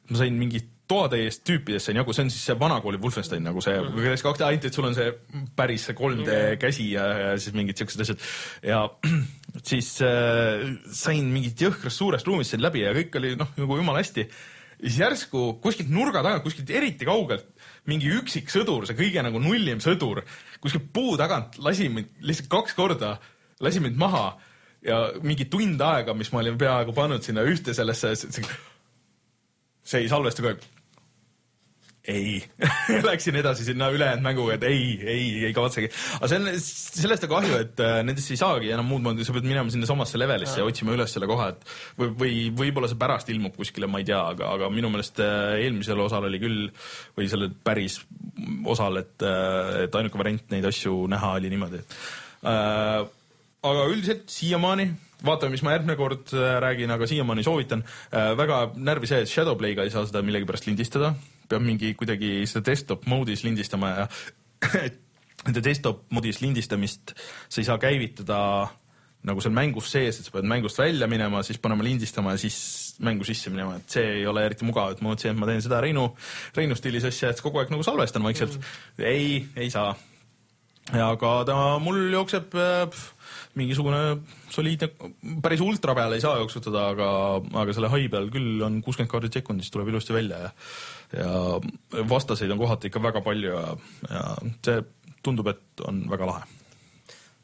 ma sain mingi toatäiest tüüpidest sain jagu, see on siis see vanakooli Wolfenstein nagu see mm, -hmm. kaks, ainult et sul on see päris see 3D mm -hmm. käsi ja, ja siis mingid siuksed asjad ja (clears throat) siis äh, sain mingit jõhkrast suurest ruumist sain läbi ja kõik oli noh, nagu jumala hästi ja siis järsku kuskilt nurga tagant, kuskilt eriti kaugelt mingi üksik sõdur, see kõige nagu nullim sõdur, kuskilt puu tagant lasi mind lihtsalt kaks korda, lasi mind maha ja mingi tund aega, mis ma olin peaaegu pannud sinna ühte sellesse, see ei salvesta kogu aeg ei (laughs) Läksin edasi sinna ülejäänud mänguga, et ei, ei, ei kavatsegi. aga see on, sellest on kahju, et äh, nendest ei saagi enam muud moodi, sa pead minema sinnasamasse levelisse ja otsima üles selle koha, et või, või võib-olla see pärast ilmub kuskile, ma ei tea, aga, aga minu meelest äh, eelmisel osal oli küll või sellel päris osal, et, äh, et ainuke variant neid asju näha oli niimoodi, et äh, aga üldiselt siiamaani vaatame, mis ma järgmine kord räägin, aga siiamaani soovitan äh,. väga närvi see, et Shadowplay'ga ei saa seda millegipärast lindistada peab mingi kuidagi seda desktop mode'is lindistama ja (clears throat) nende desktop mode'is lindistamist sa ei saa käivitada nagu seal mängus sees, et sa pead mängust välja minema, siis panema lindistama ja siis mängu sisse minema, et see ei ole eriti mugav, et ma mõtlesin, et ma teen seda Reinu, Reinu stiilis asja, et kogu aeg nagu salvestan vaikselt mm.. ei, ei saa. aga ta mul jookseb äh, mingisugune soliidne, päris ultra peale ei saa jooksutada, aga, aga selle high peal küll on kuuskümmend kaardit sekundis, tuleb ilusti välja ja ja vastaseid on kohati ikka väga palju ja, ja see tundub, et on väga lahe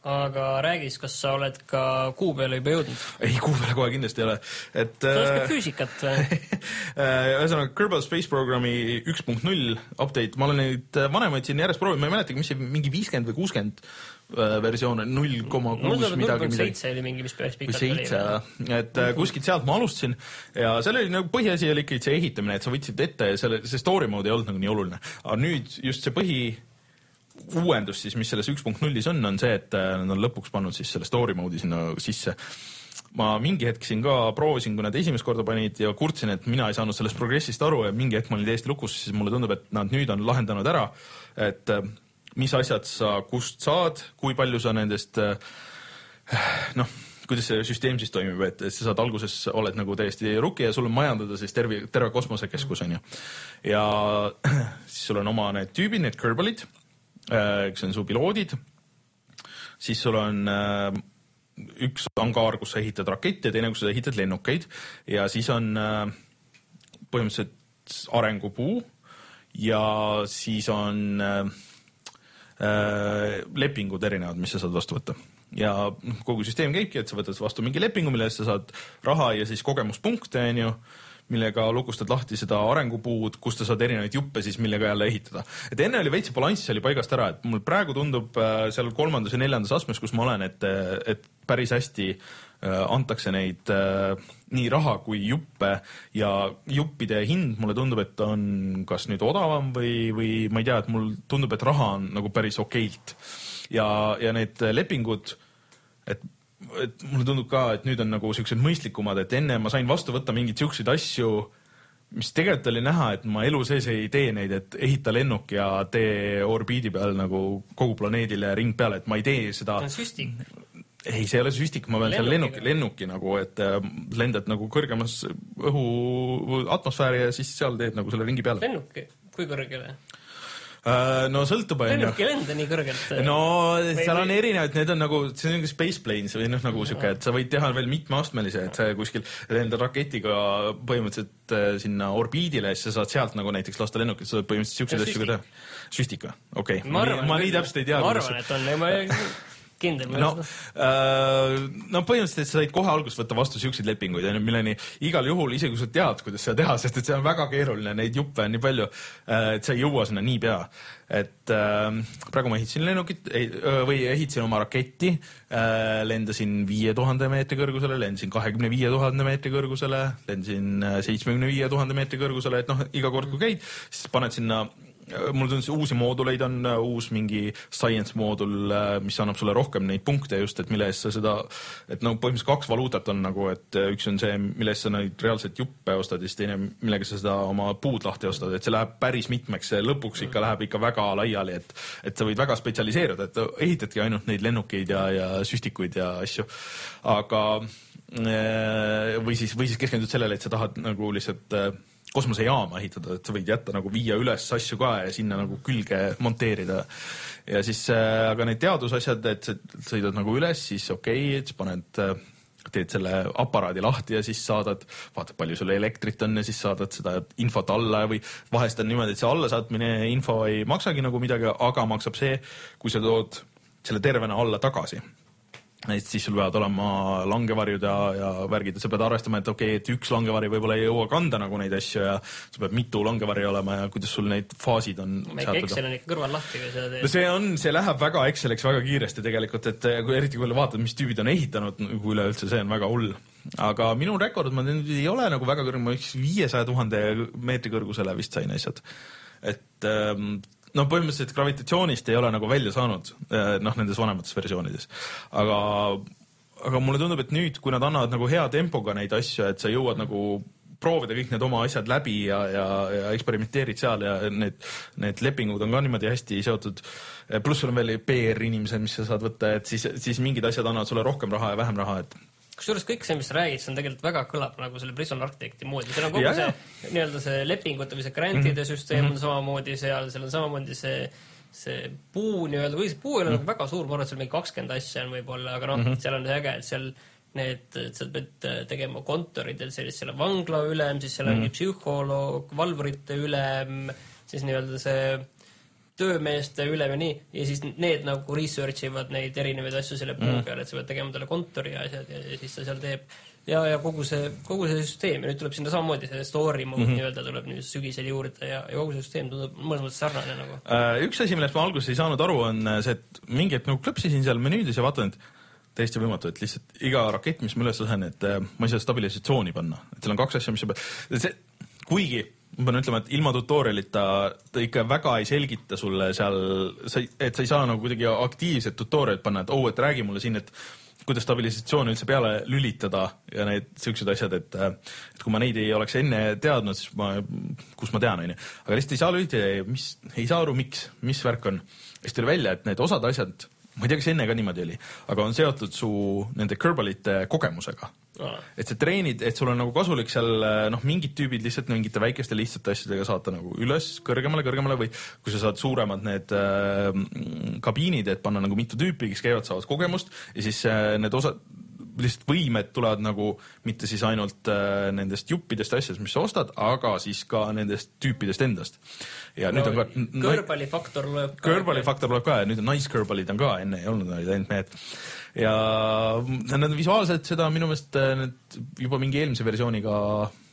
aga räägi siis, kas sa oled ka kuu peale juba jõudnud? ei, kuu peale kohe kindlasti ei ole, et. sa oskad äh, füüsikat või? (laughs) ühesõnaga Kerbal Space Programmi üks punkt null update, ma olen neid vanemaid siin järjest proovinud, ma ei mäletagi, mis see mingi viiskümmend või kuuskümmend Äh, versioon on null koma kuus midagi, midagi. seitse oli mingi, mis päris pikalt oli. seitse, et äh, kuskilt sealt ma alustasin ja seal oli nagu põhiasi oli ikkagi see ehitamine, et sa võtsid ette ja selle, see story mode ei olnud nagu nii oluline. aga nüüd just see põhi uuendus siis, mis selles üks punkt nullis on, on see, et äh, nad on lõpuks pannud siis selle story mode'i sinna sisse ma mingi hetk siin ka proovisin, kui nad esimest korda panid ja kurtsin, et mina ei saanud sellest progressist aru ja mingi hetk ma olin täiesti lukus, siis mulle tundub, et nad nüüd on lahendanud ära, et mis asjad sa kust saad, kui palju sa nendest eh, noh, kuidas see süsteem siis toimib, et sa saad alguses, oled nagu täiesti rookie ja sul on majandada siis terve, terve kosmosekeskus on ju. ja (clears throat) siis sul on oma need tüübid, need Kerbalid, eh, kes on su piloodid. siis sul on eh, üks angaar, kus sa ehitad rakette teine, kus sa ehitad lennukeid ja siis on põhimõtteliselt arengupuu ja siis on äh, lepingud erinevad, mis sa saad vastu võtta. ja kogu süsteem käibki, et sa võtad vastu mingi lepingu, mille eest sa saad raha ja siis kogemuspunkte, onju millega lukustad lahti seda arengupuud, kust sa saad erinevaid juppe siis, millega jälle ehitada. et enne oli veits balanss oli paigast ära, et mul praegu tundub äh, seal kolmandas ja neljandas astmes, kus ma olen, et, et päris hästi äh, antakse neid äh, nii raha kui juppe ja juppide hind mulle tundub, et on kas nüüd odavam või, või ma ei tea, et mul tundub, et raha on nagu päris okeilt. ja, ja need lepingud, et et mulle tundub ka, et nüüd on nagu siuksed mõistlikumad, et enne ma sain vastu võtta mingeid siukseid asju, mis tegelikult oli näha, et ma elu sees ei tee neid, et ehita lennuk ja tee orbiidi peal nagu kogu planeedile ring peale, et ma ei tee seda. süstik. Ei, see ei ole süstik, ma pean seal lennuki, lennuki nagu, et äh, lendad nagu kõrgemas õhu atmosfääri ja siis seal teed nagu selle ringi peale. lennuk, kui kõrgele? Uh, no sõltub, onju. lennuk ei lenda nii kõrgelt. no seal on erinevaid, need on nagu, see on nagu space planes või noh, nagu siuke, et sa võid teha veel mitmeastmelise, et sa kuskil lendad raketiga põhimõtteliselt äh, sinna orbiidile ja siis sa saad sealt nagu näiteks lasta lennukit, sa võid põhimõtteliselt siukseid asju ka teha. süstik või? okei okay., ma, ma nii täpselt ei tea. ma arvan, et on, ma kindel no, äh, no põhimõtteliselt sa said kohe alguses võtta vastu siukseid lepinguid, onju, milleni igal juhul, isegi kui sa tead, kuidas seda teha, (laughs) sest et see on väga keeruline, neid juppe on nii palju äh,, et sa ei jõua sinna niipea. et äh, praegu ma ehitasin lennukit ei, või ehitasin oma raketti äh,, lendasin viie tuhande meetri kõrgusele, lendasin kahekümne viie tuhande meetri kõrgusele, lendasin äh, seitsmekümne viie tuhande meetri kõrgusele, et noh, iga kord kui käid, siis paned sinna mul tundus uusi mooduleid on, uus mingi science moodul, mis annab sulle rohkem neid punkte just, et mille eest sa seda, et no põhimõtteliselt kaks valuutat on nagu, et üks on see, mille eest sa neid reaalselt juppe ostad ja siis teine, millega sa seda oma puud lahti ostad, et see läheb päris mitmeks, see lõpuks ikka läheb ikka väga laiali, et et sa võid väga spetsialiseeruda, et ehitadki ainult neid lennukeid ja, ja süstikuid ja asju. aga või siis, või siis keskendud sellele, et sa tahad nagu lihtsalt kosmosejaama ehitada, et sa võid jätta nagu viia üles asju ka ja sinna nagu külge monteerida. ja siis äh,, aga need teadusasjad, et sõidad nagu üles, siis okei okay,, paned äh, teed selle aparaadi lahti ja siis saadad, vaatad, palju sul elektrit on ja siis saadad seda infot alla või vahest on niimoodi, et see allasaatmine info ei maksagi nagu midagi, aga maksab see, kui sa tood selle tervena alla tagasi et siis sul peavad olema langevarjud ja, ja värgid, et sa pead arvestama, et okei okay,, et üks langevari võib-olla ei jõua kanda nagu neid asju ja sul peab mitu langevarju olema ja kuidas sul need faasid on. Excel on ikka kõrval lahti, kui seda teed. see on, see läheb väga Exceliks väga kiiresti tegelikult, et kui eriti kui vaatad, mis tüübid on ehitanud nagu üleüldse, see on väga hull. aga minu rekord, ma tean, ei ole nagu väga kõrge, ma üks viiesaja tuhande meetri kõrgusele vist sain asjad et ähm, no põhimõtteliselt gravitatsioonist ei ole nagu välja saanud, eh, noh, nendes vanemates versioonides. aga, aga mulle tundub, et nüüd, kui nad annavad nagu hea tempoga neid asju, et sa jõuad nagu proovida kõik need oma asjad läbi ja, ja, ja eksperimenteerid seal ja need, need lepingud on ka niimoodi hästi seotud. pluss sul on veel PR-inimesed, mis sa saad võtta, et siis, siis mingid asjad annavad sulle rohkem raha ja vähem raha, et kusjuures kõik see, mis sa räägid, see on tegelikult väga kõlab nagu selle Prison Architecti moodi, seal on kogu ja, see nii-öelda see lepingute või see grantide mm -hmm. süsteem on mhm. samamoodi seal, seal on samamoodi see see puu nii-öelda, või see puu ei ole mm -hmm. nagu väga suur, ma arvan, et seal mingi kakskümmend asja on võib-olla, aga noh mm -hmm., seal on äge, et seal need, sa pead äh, tegema kontoridel sellist, seal on vangla ülem, siis seal on mm -hmm. psühholoog, valvurite ülem, siis nii-öelda see töömeeste ülem ja nii, ja siis need nagu research ivad neid erinevaid asju selle puu mm. peal, et sa pead tegema talle kontori asjad ja, ja siis ta seal teeb ja, ja kogu see, kogu see süsteem ja nüüd tuleb sinna samamoodi see story mode mm -hmm. nii-öelda tuleb nüüd sügisel juurde ja, ja kogu see süsteem tundub mõnes mõttes sarnane nagu uh,. üks asi, millest ma alguses ei saanud aru, on see, et mingi hetk nagu klõpsisin seal menüüdes ja vaatan, et täiesti võimatu, et lihtsalt iga rakett, mis ma üles lasen, et uh, ma ei saa stabilisatsiooni panna, et seal on kaks asja, mis sa pead, see, kuigi ma pean ütlema, et ilma tutorial'ita ta ikka väga ei selgita sulle seal, sa, et sa ei saa nagu kuidagi aktiivset tutorial'it panna, et oo oh,, et räägi mulle siin, et kuidas stabilisatsiooni üldse peale lülitada ja need siuksed asjad, et, et kui ma neid ei oleks enne teadnud, siis ma, kus ma tean, onju. aga lihtsalt ei saa lülitada mis, ei saa aru, miks, mis värk on. siis tuli välja, et need osad asjad ma ei tea, kas enne ka niimoodi oli, aga on seotud su nende kõrvalite kogemusega. et sa treenid, et sul on nagu kasulik seal noh, mingid tüübid lihtsalt mingite väikeste lihtsate asjadega saata nagu üles kõrgemale, kõrgemale või kui sa saad suuremad need äh, kabiinid, et panna nagu mitu tüüpi, kes käivad, saavad kogemust ja siis äh, need osad lihtsalt võimed tulevad nagu mitte siis ainult äh, nendest juppidest ja asjadest, mis sa ostad, aga siis ka nendest tüüpidest endast. Ja no, nüüd on ka kõrvpallifaktor loeb kõrvpallifaktor loeb ka ja nüüd on naiskõrvpallid on ka, enne ei olnud, olid ainult mehed. ja need visuaalselt seda minu meelest äh, need juba mingi eelmise versiooniga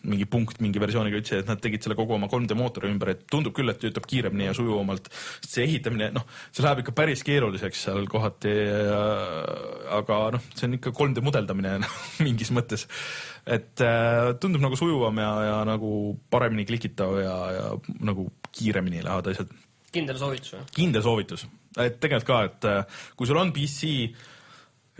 mingi punkt mingi versiooniga ütlesid, et nad tegid selle kogu oma 3D mootori ümber, et tundub küll, et töötab kiiremini ja sujuvamalt. see ehitamine, noh, see läheb ikka päris keeruliseks seal kohati, aga noh, see on ikka 3D mudeldamine (laughs) mingis mõttes. et äh, tundub nagu sujuvam ja, ja nagu paremini klikitav ja, ja nagu kiiremini lähevad asjad. kindel soovitus või? kindel soovitus, et tegelikult ka, et äh, kui sul on PC Äh,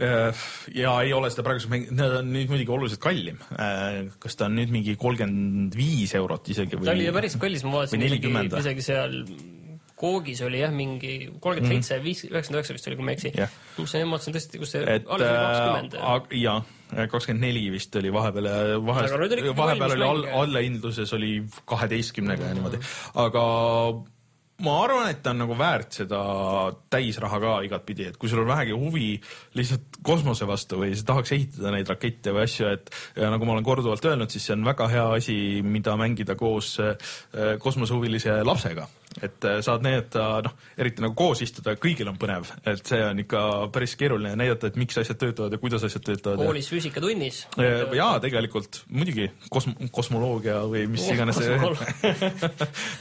ja ei ole seda praeguseks mänginud, need on nüüd muidugi oluliselt kallim. Äh, kas ta on nüüd mingi kolmkümmend viis eurot isegi või? ta oli ju päris kallis, ma vaatasin isegi, isegi seal koogis oli jah, mingi kolmkümmend seitse, mhm. viis, üheksakümmend üheksa vist oli, kui ma ei eksi. mis ma vaatasin tõesti, kus see et, alles oli kakskümmend. jaa, kakskümmend neli vist oli vahepeal vahest, vahepeal oli all, allahindluses oli kaheteistkümnega ja niimoodi, aga ma arvan, et ta on nagu väärt seda täisraha ka igatpidi, et kui sul on vähegi huvi lihtsalt kosmose vastu või sa tahaks ehitada neid rakette või asju, et nagu ma olen korduvalt öelnud, siis see on väga hea asi, mida mängida koos äh, kosmosehuvilise lapsega et äh, saad näidata, noh, eriti nagu koos istuda, kõigil on põnev, et see on ikka päris keeruline näidata, et miks asjad töötavad ja kuidas asjad töötavad. koolis ja... füüsikatunnis. jaa, tegelikult muidugi kosm-, kosmoloogia või mis oh, iganes see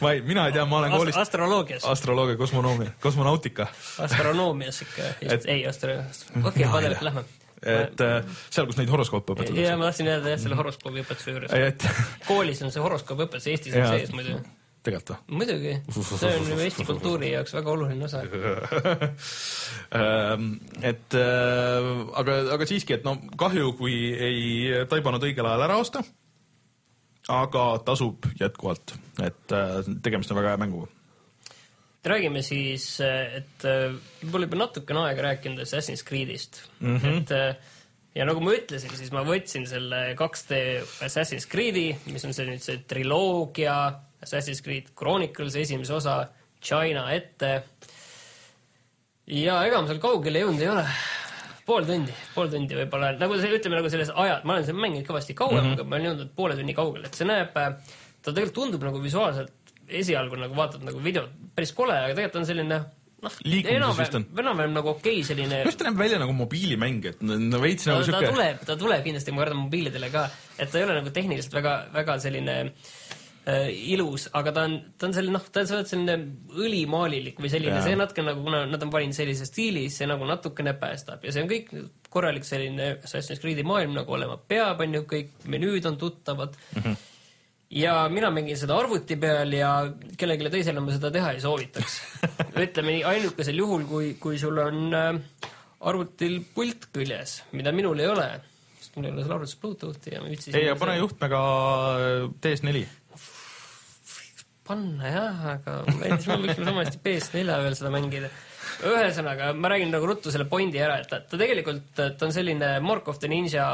ma (laughs) ei, mina ei tea, ma olen koolis Ast. astroloogias. astroloogia, kosmonoomia, kosmonautika. astronoomias ikka, ei astro-, okei, padevalt lähme et äh, seal, kus neid horoskoope õpetatakse. ja ma tahtsin öelda jah, selle horoskoobi õpetuse juures koolis on see horoskoobi õpetus, Eestis on sees muidu tegelikult või? muidugi, see on ju Eesti kultuuri jaoks väga oluline osa (laughs) ehm, et äh, aga, aga siiski, et no kahju, kui ei taibanud õigel ajal ära osta. aga tasub jätkuvalt, et äh, tegemist on väga hea mänguga räägime siis, et äh, võib-olla juba natukene aega rääkinud Assassin's Creed'ist mm, -hmm. et ja nagu ma ütlesin, siis ma võtsin selle 2D Assassin's Creed'i, mis on see nüüd see triloogia Assassin's Creed Chronicles esimese osa China ette. ja ega ma seal kaugele jõudnud ei ole. pool tundi, pool tundi võib-olla, nagu see, ütleme nagu selles aja, ma olen seal mänginud kõvasti kauem mm, -hmm. aga ma olen jõudnud poole tunni kaugele, et see näeb, ta tegelikult tundub nagu visuaalselt esialgu nagu vaatad nagu videot päris kole, aga tegelikult on selline noh, enam-vähem, enam-vähem nagu okei okay, selline. minu arust ta näeb välja nagu mobiilimäng, et no veits nagu siuke. ta tuleb, ta tuleb kindlasti, ma kardan mobiilidele ka, et ta ei ole nagu tehniliselt väga, väga selline äh, äh, ilus, aga ta on, ta on selline noh, ta on selline õlimaalilik või selline, see natuke nagu, kuna nad on valinud sellise stiili, see nagu natukene päästab. Ja see on kõik korralik selline Assassin's Creed'i maailm nagu olema peab, on ju, kõik menüüd on tuttavad. Mm. -hmm ja mina mängin seda arvuti peal ja kellelegi teisele ma seda teha ei soovitaks. (laughs) Ütleme nii, ainukesel juhul, kui, kui sul on äh, arvutil pult küljes, mida minul ei ole, sest mul ei ole seal arvutis Bluetoothi ja ma üldse ei, aga pane juhtmega DS4 panna jah, aga näiteks ma võiks samasti PS4 peal seda mängida. ühesõnaga, ma räägin nagu ruttu selle pointi ära, et ta, ta tegelikult, ta on selline Mark of the Ninja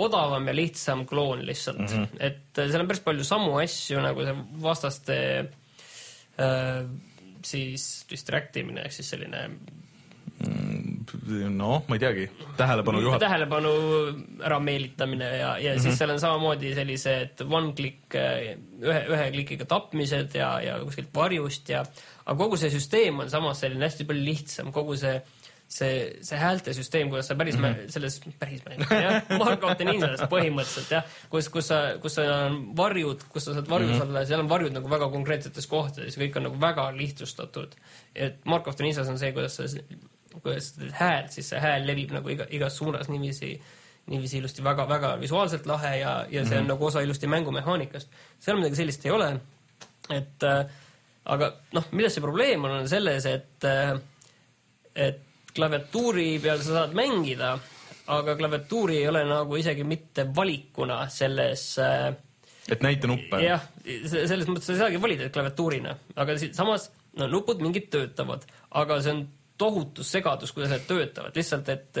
odavam ja lihtsam kloon lihtsalt mm. -hmm. et seal on päris palju samu asju nagu see vastaste äh, siis distract imine ehk siis selline noh, ma ei teagi, tähelepanu juhat-. tähelepanu ärameelitamine ja, ja mm -hmm. siis seal on samamoodi sellised one click, ühe, ühe klikiga tapmised ja, ja kuskilt varjust ja aga kogu see süsteem on samas selline hästi palju lihtsam, kogu see see, see häältesüsteem, kuidas sa päris mm -hmm. selles, päris jah, (laughs) Markov Ninjas põhimõtteliselt jah, kus, kus sa, kus sa on varjud, kus sa saad varjus mm -hmm. olla, seal on varjud nagu väga konkreetsetes kohtades, kõik on nagu väga lihtsustatud. et Markov Ninjas on see, kuidas sa häält, siis see hääl levib nagu iga, igas suunas niiviisi, niiviisi ilusti väga-väga visuaalselt lahe ja, ja see on mm -hmm. nagu osa ilusti mängumehaanikast. seal midagi sellist ei ole. et äh, aga noh, milles see probleem on, on selles, et äh,, et klaviatuuri peal sa saad mängida, aga klaviatuuri ei ole nagu isegi mitte valikuna selles äh, et näita nuppe? jah, selles mõttes sa ei saagi valida klaviatuurina, aga samas no nupud mingid töötavad, aga see on tohutu segadus, kuidas need töötavad, lihtsalt et,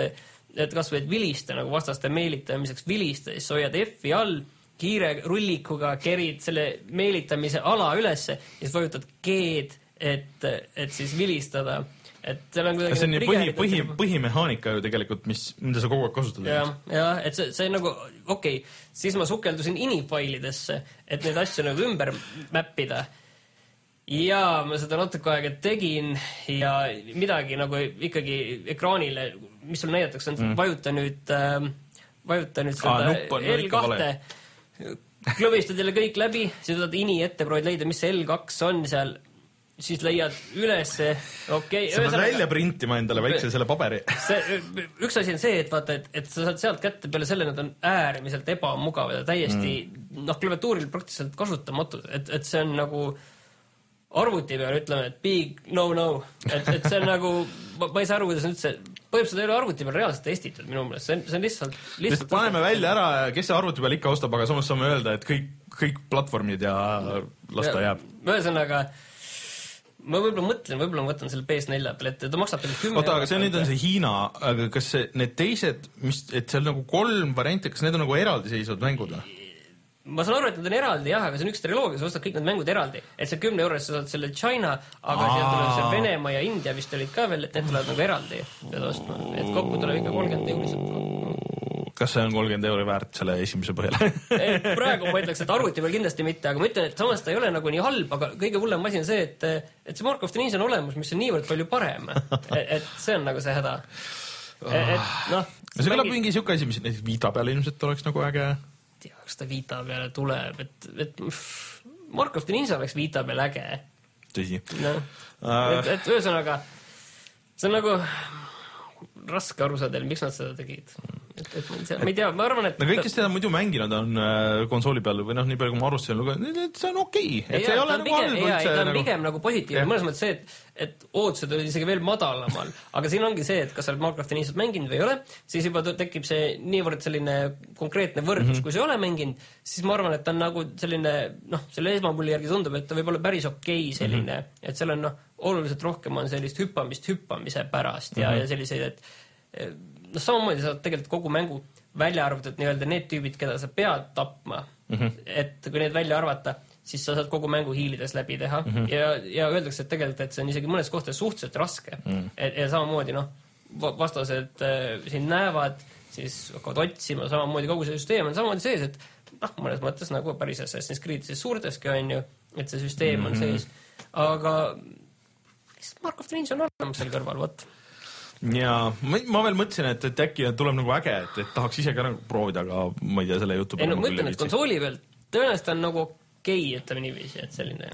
et kasvõi et vilista nagu vastaste meelitamiseks vilista, siis hoiad F-i all, kiire rullikuga kerid selle meelitamise ala ülesse ja siis vajutad G-d, et, et siis vilistada et seal on kuidagi see on ju põhi, põhi et-, põhimehaanika ju tegelikult, mis, mida sa kogu aeg kasutad. jah, jah, et see, see nagu okei okay,, siis ma sukeldusin inifailidesse, et neid asju nagu ümber mäppida. Ja ma seda natuke aega tegin ja midagi nagu ikkagi ekraanile, mis sul näidatakse, on mm. vajuta nüüd äh,, vajuta nüüd seda nupp on ikka L2 vale., klõbistad jälle kõik läbi, siis võtad ini ette, proovid leida, mis see L2 on seal, siis leiad ülesse, okei okay,, sa pead välja printima endale väikse selle paberi. see, üks asi on see, et vaata, et, et sa saad sealt kätte peale selle, nad on äärmiselt ebamugavad ja täiesti mm. noh, klaviatuuril praktiliselt kasutamatud, et, et see on nagu arvuti peal ütleme, et big no-no, et, et see on nagu, ma ei saa aru, kuidas üldse, põhimõtteliselt ei ole arvuti peal reaalselt testitud minu meelest, see on, see on lihtsalt, lihtsalt paneme välja ära, kes see arvuti peal ikka ostab, aga samas saame öelda, et kõik, kõik platvormid ja las ta jääb. ühesõnaga, ma võib-olla mõtlen, võib-olla ma võtan selle PS4 peal ette, ta maksab kümme oota, aga see nüüd on see Hiina, aga kas see, need teised, mis, et seal nagu kolm varianti, kas need on nagu eraldiseisvad mängud või? Ma saan aru, et nad on eraldi jah, aga see on üks triloogia, sa ostad kõik need mängud eraldi, et see kümne eest sa saad selle China, aga Aa. sealt tuleb see Venemaa ja India vist olid ka veel, et need tulevad nagu eraldi, pead ostma, et kokku tuleb ikka kolmkümmend euri kas see on kolmkümmend euri väärt selle esimese põhjal? sealt. praegu ma ütleks, et arvuti peal kindlasti mitte, aga ma ütlen, et samas ta ei ole nagu nii halb, aga kõige hullem asi on see, et, et see Markov Denise on olemus, mis on niivõrd palju parem. et see on nagu see häda. et noh. see kõlab mingi siuke asi, mis näiteks Vita peal ilmselt oleks nagu äge. tea, kas ta Vita peale tuleb, et, et Markov Denise oleks Vita peal äge tõsi. noh, Äh. et, et ühesõnaga see on nagu raske aru saada, miks nad seda tegid. et, et tea- ma ei tea, ma arvan, et no kõik, kes teda muidu mänginud on äh, konsooli peal või noh, nii palju kui ma et see on okei okay., et see ei ole nagu halb üldse ta on nagu. pigem nagu positiivne mõnes mõttes see, et, et ootused olid isegi veel madalamal, aga siin ongi see, et kas sa oled Minecrafti niisugust mänginud või ei ole, siis juba tekib see niivõrd selline konkreetne võrdlus Mhm. mm, -hmm. kui sa ei ole mänginud, siis ma arvan, et ta on nagu selline noh, selle esmapulli järgi tundub, et ta võib olla päris okei okay selline mm, Mhm. -hmm. et seal on noh, oluliselt rohkem on sellist hüppamist hüppamise pärast ja mm, Mhm. -hmm. ja selliseid, et noh, samamoodi saad tegelikult kogu mängu välja arvatud nii-öelda need tüübid, keda sa pead tapma mm, Mhm. -hmm. et kui need välja arvata, siis sa saad kogu mängu hiilides läbi teha mm -hmm. ja, ja öeldakse, et tegelikult, et see on isegi mõnes kohtades suhteliselt raske mm. -hmm. et ja samamoodi noh, vastased äh, sind näevad, siis hakkavad otsima, samamoodi kogu see süsteem on samamoodi sees, et noh, mõnes mõttes nagu päris Assassin's Creed'is suurteski on ju, et see süsteem on sees, aga Markov Trench on olemas seal kõrval, vot ja ma, ma veel mõtlesin, et, et äkki tuleb nagu äge, et, et tahaks ise ka nagu proovida, aga ma ei tea, selle jutu ei no peale ma ütlen, et konsooli peal tõenäoliselt on nagu okei okay,, ütleme niiviisi, et selline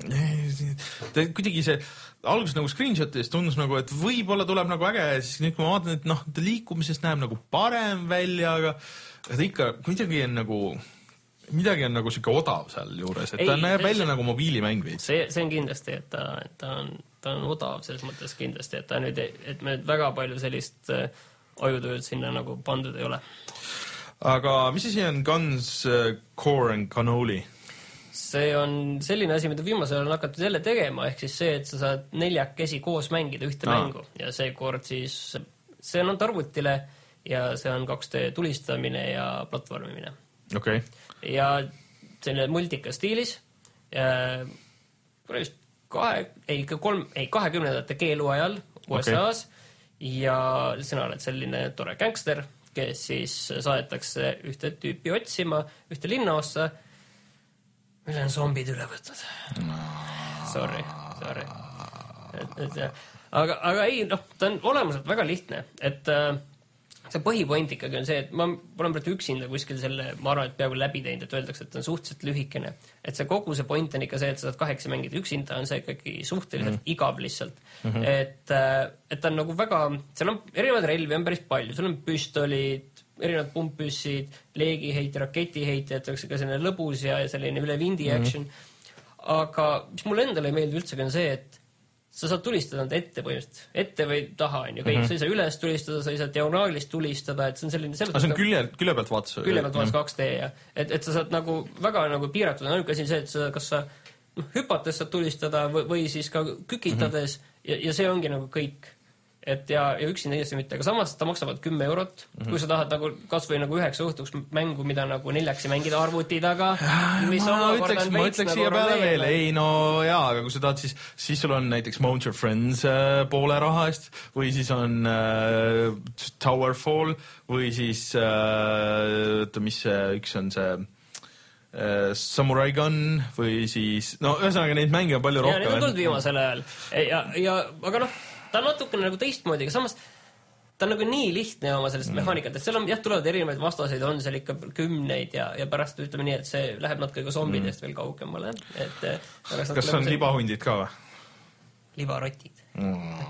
ta kuidagi see alguses nagu screenshot'is tundus nagu, et võib-olla tuleb nagu äge ja siis nüüd, kui ma vaatan, et noh, ta liikumisest näeb nagu parem välja, aga aga ta ikka kuidagi on nagu, midagi on nagu sihuke odav sealjuures, et ta Ei, näeb see- välja nagu mobiilimäng veits. see, see on kindlasti, et ta, ta on, ta on odav selles mõttes kindlasti, et ta nüüd, et me väga palju sellist äh, ajutööd sinna nagu pandud ei ole. aga mis asi on Guns, Core and Cannoli? see on selline asi, mida viimasel ajal on hakatud jälle tegema, ehk siis see, et sa saad neljakesi koos mängida ühte. Aa. mängu ja seekord siis, see on arvutile ja see on 2D tulistamine ja platvormimine. okei okay., ja selline multika stiilis äh,. vist kahe, ei kolm, ei kahekümnendate keeluajal USA-s okay. ja sina oled selline tore gängster, kes siis saadetakse ühte tüüpi otsima ühte linnaossa, mille on zombid üle võtnud. Sorry, sorry. et, et jah, aga, aga ei noh, ta on olemuselt väga lihtne, et äh, see põhipoint ikkagi on see, et ma olen praegu üksinda kuskil selle, ma arvan, et peaaegu läbi teinud, et öeldakse, et ta on suhteliselt lühikene. et see kogu see point on ikka see, et sa saad kaheksa mängida, üksinda on see ikkagi suhteliselt mm. igav lihtsalt mm. -hmm. et, et ta on nagu väga, seal on erinevaid relvi on päris palju, seal on püstolid, erinevad pumppüssid, leegiheitja, raketiheitja, et oleks ikka selline lõbus ja selline üle vindi action mm. -hmm. aga mis mulle endale ei meeldi üldsegi, on see, et sa saad tulistada nad ette põhimõtteliselt, ette või taha onju, kõik mm, -hmm. sa ei saa üles tulistada, sa ei saa diagonaalist tulistada, et see on selline selles aga see on külje, külje pealt vaates? külje pealt vaatas 2D ja et, et sa saad nagu väga nagu piiratud, ainuke asi on see, et sa, kas sa noh, hüpates saad tulistada või, või siis ka kükitades mm -hmm. ja, ja see ongi nagu kõik. Et ja, ja üksinda kindlasti mitte, aga samas ta maksavad kümme eurot mm, -hmm. kui sa tahad nagu kasvõi nagu üheks õhtuks mängu, mida nagu neljaks mängida arvuti taga. ma ütleks, ma ütleks nagu siia peale veel, ei no jaa, aga kui sa tahad, siis, siis sul on näiteks Mount Your Friends äh, poole raha eest või siis on äh, Towerfall või siis äh, oota äh,, mis see üks on see äh, Samurai Gun või siis no ühesõnaga neid mänge on palju rohkem. Need on tulnud viimasel ajal ja, ja aga noh ta on natukene nagu teistmoodi, aga samas ta on nagu nii lihtne oma sellest mm. mehaanikat, et seal on jah, tulevad erinevaid vastaseid, on seal ikka kümneid ja, ja pärast ütleme nii, et see läheb natuke ka zombidest mm. veel kaugemale, et. Kas on see... libahundid ka või? libarotid mm.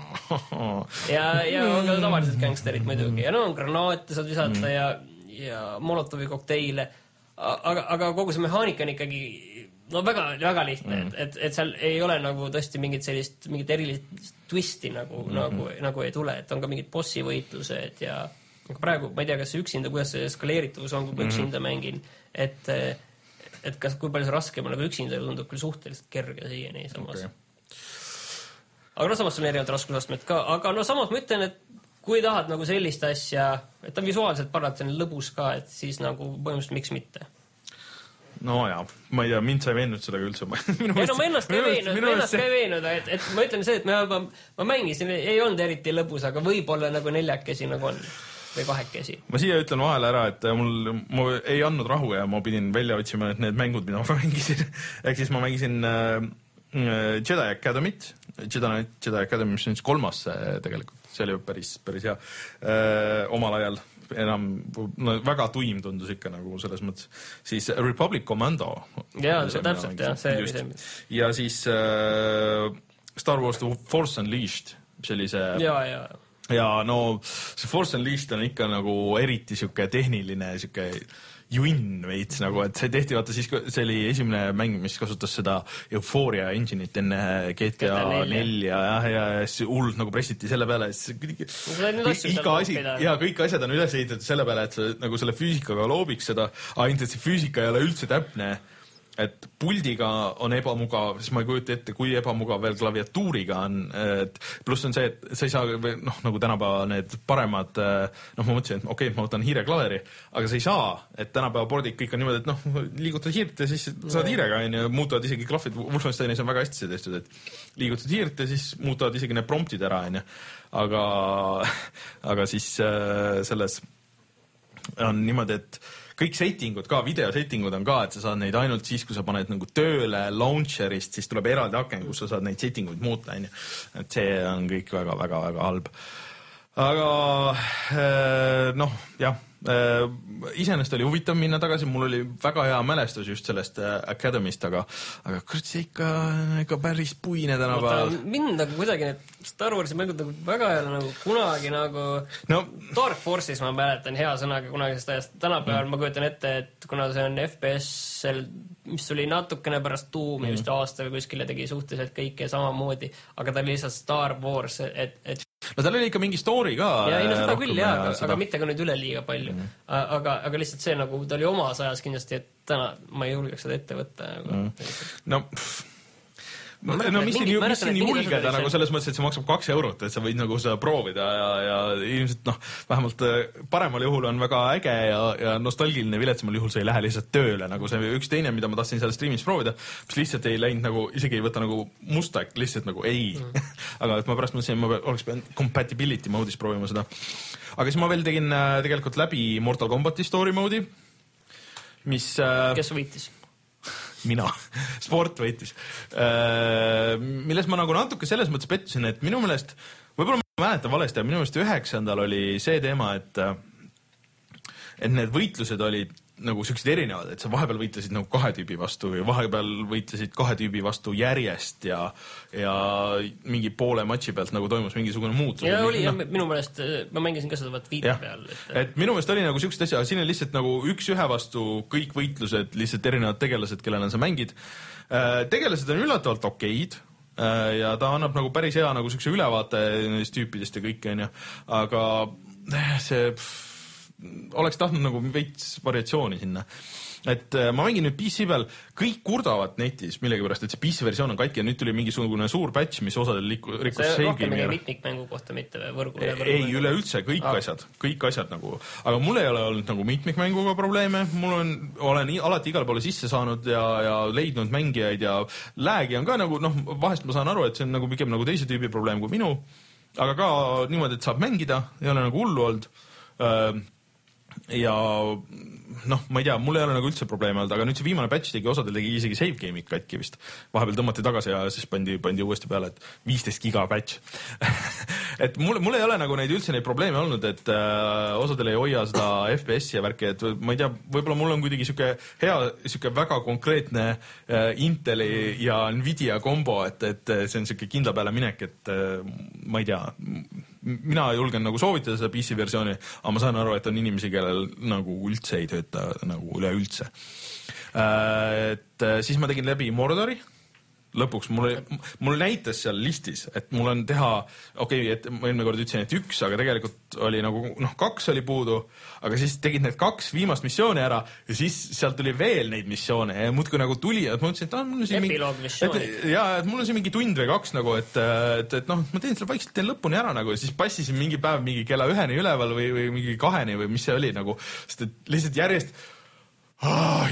ja, ja on ka tavalised gängsterid muidugi ja no on granaate saad visata mm. ja, ja Molotovi kokteile. aga, aga kogu see mehaanika on ikkagi no väga-väga lihtne mm., et, et, et seal ei ole nagu tõesti mingit sellist, mingit erilist twisti nagu mm, -hmm. nagu, nagu ei tule, et on ka mingid bossi võitlused ja aga praegu ma ei tea, kas üksinda, kuidas see eskaleeritavus on, kui ma mm -hmm. üksinda mängin, et, et kas, kui palju see raskem on, aga üksinda tundub küll suhteliselt kerge siiani samas okay. aga no samas on erinevad raskusastmed ka, aga no samas ma ütlen, et kui tahad nagu sellist asja, et ta visuaalselt parajalt on lõbus ka, et siis nagu põhimõtteliselt miks mitte nojah, ma ei tea, mind sa ei veennud sellega üldse. (laughs) ei no ma ennast ka ei veennud, ma ennast ka ei veennud, et, et ma ütlen see, et ma juba, ma mängisin, ei olnud eriti lõbus, aga võib-olla nagu neljakesi nagu on või kahekesi. ma siia ütlen vahele ära, et mul, ma ei andnud rahu ja ma pidin välja otsima need mängud, mida ma (laughs) mängisin. Ehk siis ma mängisin äh, Jedi Academy't, Jedi, Jedi Academy, mis on siis kolmas äh, tegelikult, see oli päris, päris hea. Äh, omal ajal enam no, väga tuim tundus ikka nagu selles mõttes, siis Republic Commando. jaa, täpselt jah, see oli see. ja siis äh, Star Wars The Force Unleashed, sellise. ja, ja ja no see Force Unleashed on ikka nagu eriti sihuke tehniline sihuke junn veits nagu, et see tehti vaata siis, see oli esimene mäng, mis kasutas seda Euphoria engine'it enne GTA nelja. jah, ja, ja siis hullult nagu pressiti selle peale, siis kuidagi iga asi ja kõik asjad on üles ehitatud selle peale, et sa nagu selle füüsikaga loobiks seda, ainult et see füüsika ei ole üldse täpne et puldiga on ebamugav, siis ma ei kujuta ette, kui ebamugav veel klaviatuuriga on, et pluss on see, et sa ei saa noh, nagu tänapäeva need paremad noh, ma mõtlesin, et okei okay,, ma võtan hiireklaveri, aga sa ei saa, et tänapäeva pordid kõik on niimoodi, et noh, liigutad hiirt ja siis saad hiirega onju, muutuvad isegi klahvid, Wolfensteinis on väga hästi see tehtud, et liigutad hiirt ja siis muutuvad isegi need promptid ära onju, aga, aga siis äh, selles on niimoodi, et kõik setting ud ka, video setting ud on ka, et sa saad neid ainult siis, kui sa paned nagu tööle launcher'ist, siis tuleb eraldi aken, kus sa saad neid setting uid muuta, onju. et see on kõik väga-väga-väga halb. aga äh, noh, jah iseenesest oli huvitav minna tagasi, mul oli väga hea mälestus just sellest äh, Academy'st, aga, aga kurat, see ikka, ikka päris puine tänapäeval. mind nagu kuidagi need Star Warsi mängud nagu väga ei ole nagu kunagi nagu no. Dark Force'is ma mäletan hea sõnaga kunagisest ajast, tänapäeval mm. ma kujutan ette, et kuna see on FPS-el, mis tuli natukene pärast Doom'i mm. vist aasta või kuskile tegi suhteliselt kõike samamoodi, aga ta oli lihtsalt Star Wars, et, et no tal oli ikka mingi story ka. ja ei no seda küll jaa, aga, aga mitte ka nüüd üleliia palju mm. -hmm. aga, aga lihtsalt see nagu, ta oli omas ajas kindlasti, et täna ma ei julgeks seda ette võtta nagu mm. -hmm. no pff no, no mis siin, mis siin julgeda nagu selles mõttes, et see maksab kaks eurot, et sa võid nagu seda proovida ja, ja ilmselt noh, vähemalt äh, paremal juhul on väga äge ja, ja nostalgiline, viletsamal juhul sa ei lähe lihtsalt tööle, nagu see üks teine, mida ma tahtsin seal stream'is proovida, mis lihtsalt ei läinud nagu, isegi ei võta nagu musta, lihtsalt nagu ei mm. (laughs) aga et ma pärast mõtlesin, et ma oleks pidanud compatibility mode'is proovima seda. aga siis ma veel tegin äh, tegelikult läbi Mortal Combati story mode'i, mis äh, kes võitis? Mina (laughs) sport võitis. Äh, milles ma nagu natuke selles mõttes pettusin, et minu meelest, võib-olla ma mäletan valesti, aga minu meelest üheksandal oli see teema, et et need võitlused olid nagu siuksed erinevad, et sa vahepeal võitlesid nagu kahe tüübi vastu või vahepeal võitlesid kahe tüübi vastu järjest ja, ja mingi poole matši pealt nagu toimus mingisugune muutus. ja oli no., minu meelest, ma mängisin ka seda vaat viite peal. et, et minu meelest oli nagu siukseid asju, aga siin on lihtsalt nagu üks-ühe vastu kõik võitlused, lihtsalt erinevad tegelased, kellena sa mängid. Äh, tegelased on üllatavalt okeid äh, ja ta annab nagu päris hea nagu siukse ülevaate nendest tüüpidest ja kõike onju, aga see pff, oleks tahtnud nagu veits variatsiooni sinna et äh, ma mängin nüüd PC peal, kõik kurdavad netis millegipärast, et see PC versioon on katki ja nüüd tuli mingisugune suur patch, mis osadel liku-, rikkus ära. mitmikmängu kohta, mitte võrgu. ei, üleüldse kõik ah. asjad, kõik asjad nagu, aga mul ei ole olnud nagu mitmikmänguga probleeme, mul on, olen alati igale poole sisse saanud ja, ja leidnud mängijaid ja lag'i on ka nagu noh, vahest ma saan aru, et see on nagu pigem nagu teise tüübi probleem kui minu, aga ka niimoodi, et saab mängida, ei ole nagu hullu olnud ja noh, ma ei tea, mul ei ole nagu üldse probleeme olnud, aga nüüd see viimane patch tegi osadel tegi isegi save game'id katki vist. vahepeal tõmmati tagasi ja siis pandi, pandi uuesti peale, et viisteist giga patch (laughs) et mul, mul ei ole nagu neid üldse neid probleeme olnud, et äh, osadel ei hoia seda FPS-i ja värki, et ma ei tea, võib-olla mul on kuidagi sihuke hea, sihuke väga konkreetne äh, Inteli ja Nvidia kombo, et, et see on sihuke kindla peale minek, et äh, ma ei tea, mina julgen nagu soovitada seda PC versiooni, aga ma saan aru, et on inimesi, kellel nagu üldse ei tööta nagu üleüldse. et äh, siis ma tegin läbi Mordori lõpuks mul, mul näitas seal listis, et mul on teha, okei okay,, et ma eelmine kord ütlesin, et üks, aga tegelikult oli nagu noh, kaks oli puudu, aga siis tegid need kaks viimast missiooni ära ja siis sealt tuli veel neid missioone ja muudkui nagu tuli, et ma mõtlesin, et aa, mul on siin et ja, et mul on siin mingi tund või kaks nagu, et, et, et noh, ma teen selle vaikselt teen lõpuni ära nagu ja siis passisin mingi päev mingi kella üheni üleval või, või mingi kaheni või mis see oli nagu, sest et lihtsalt järjest ah,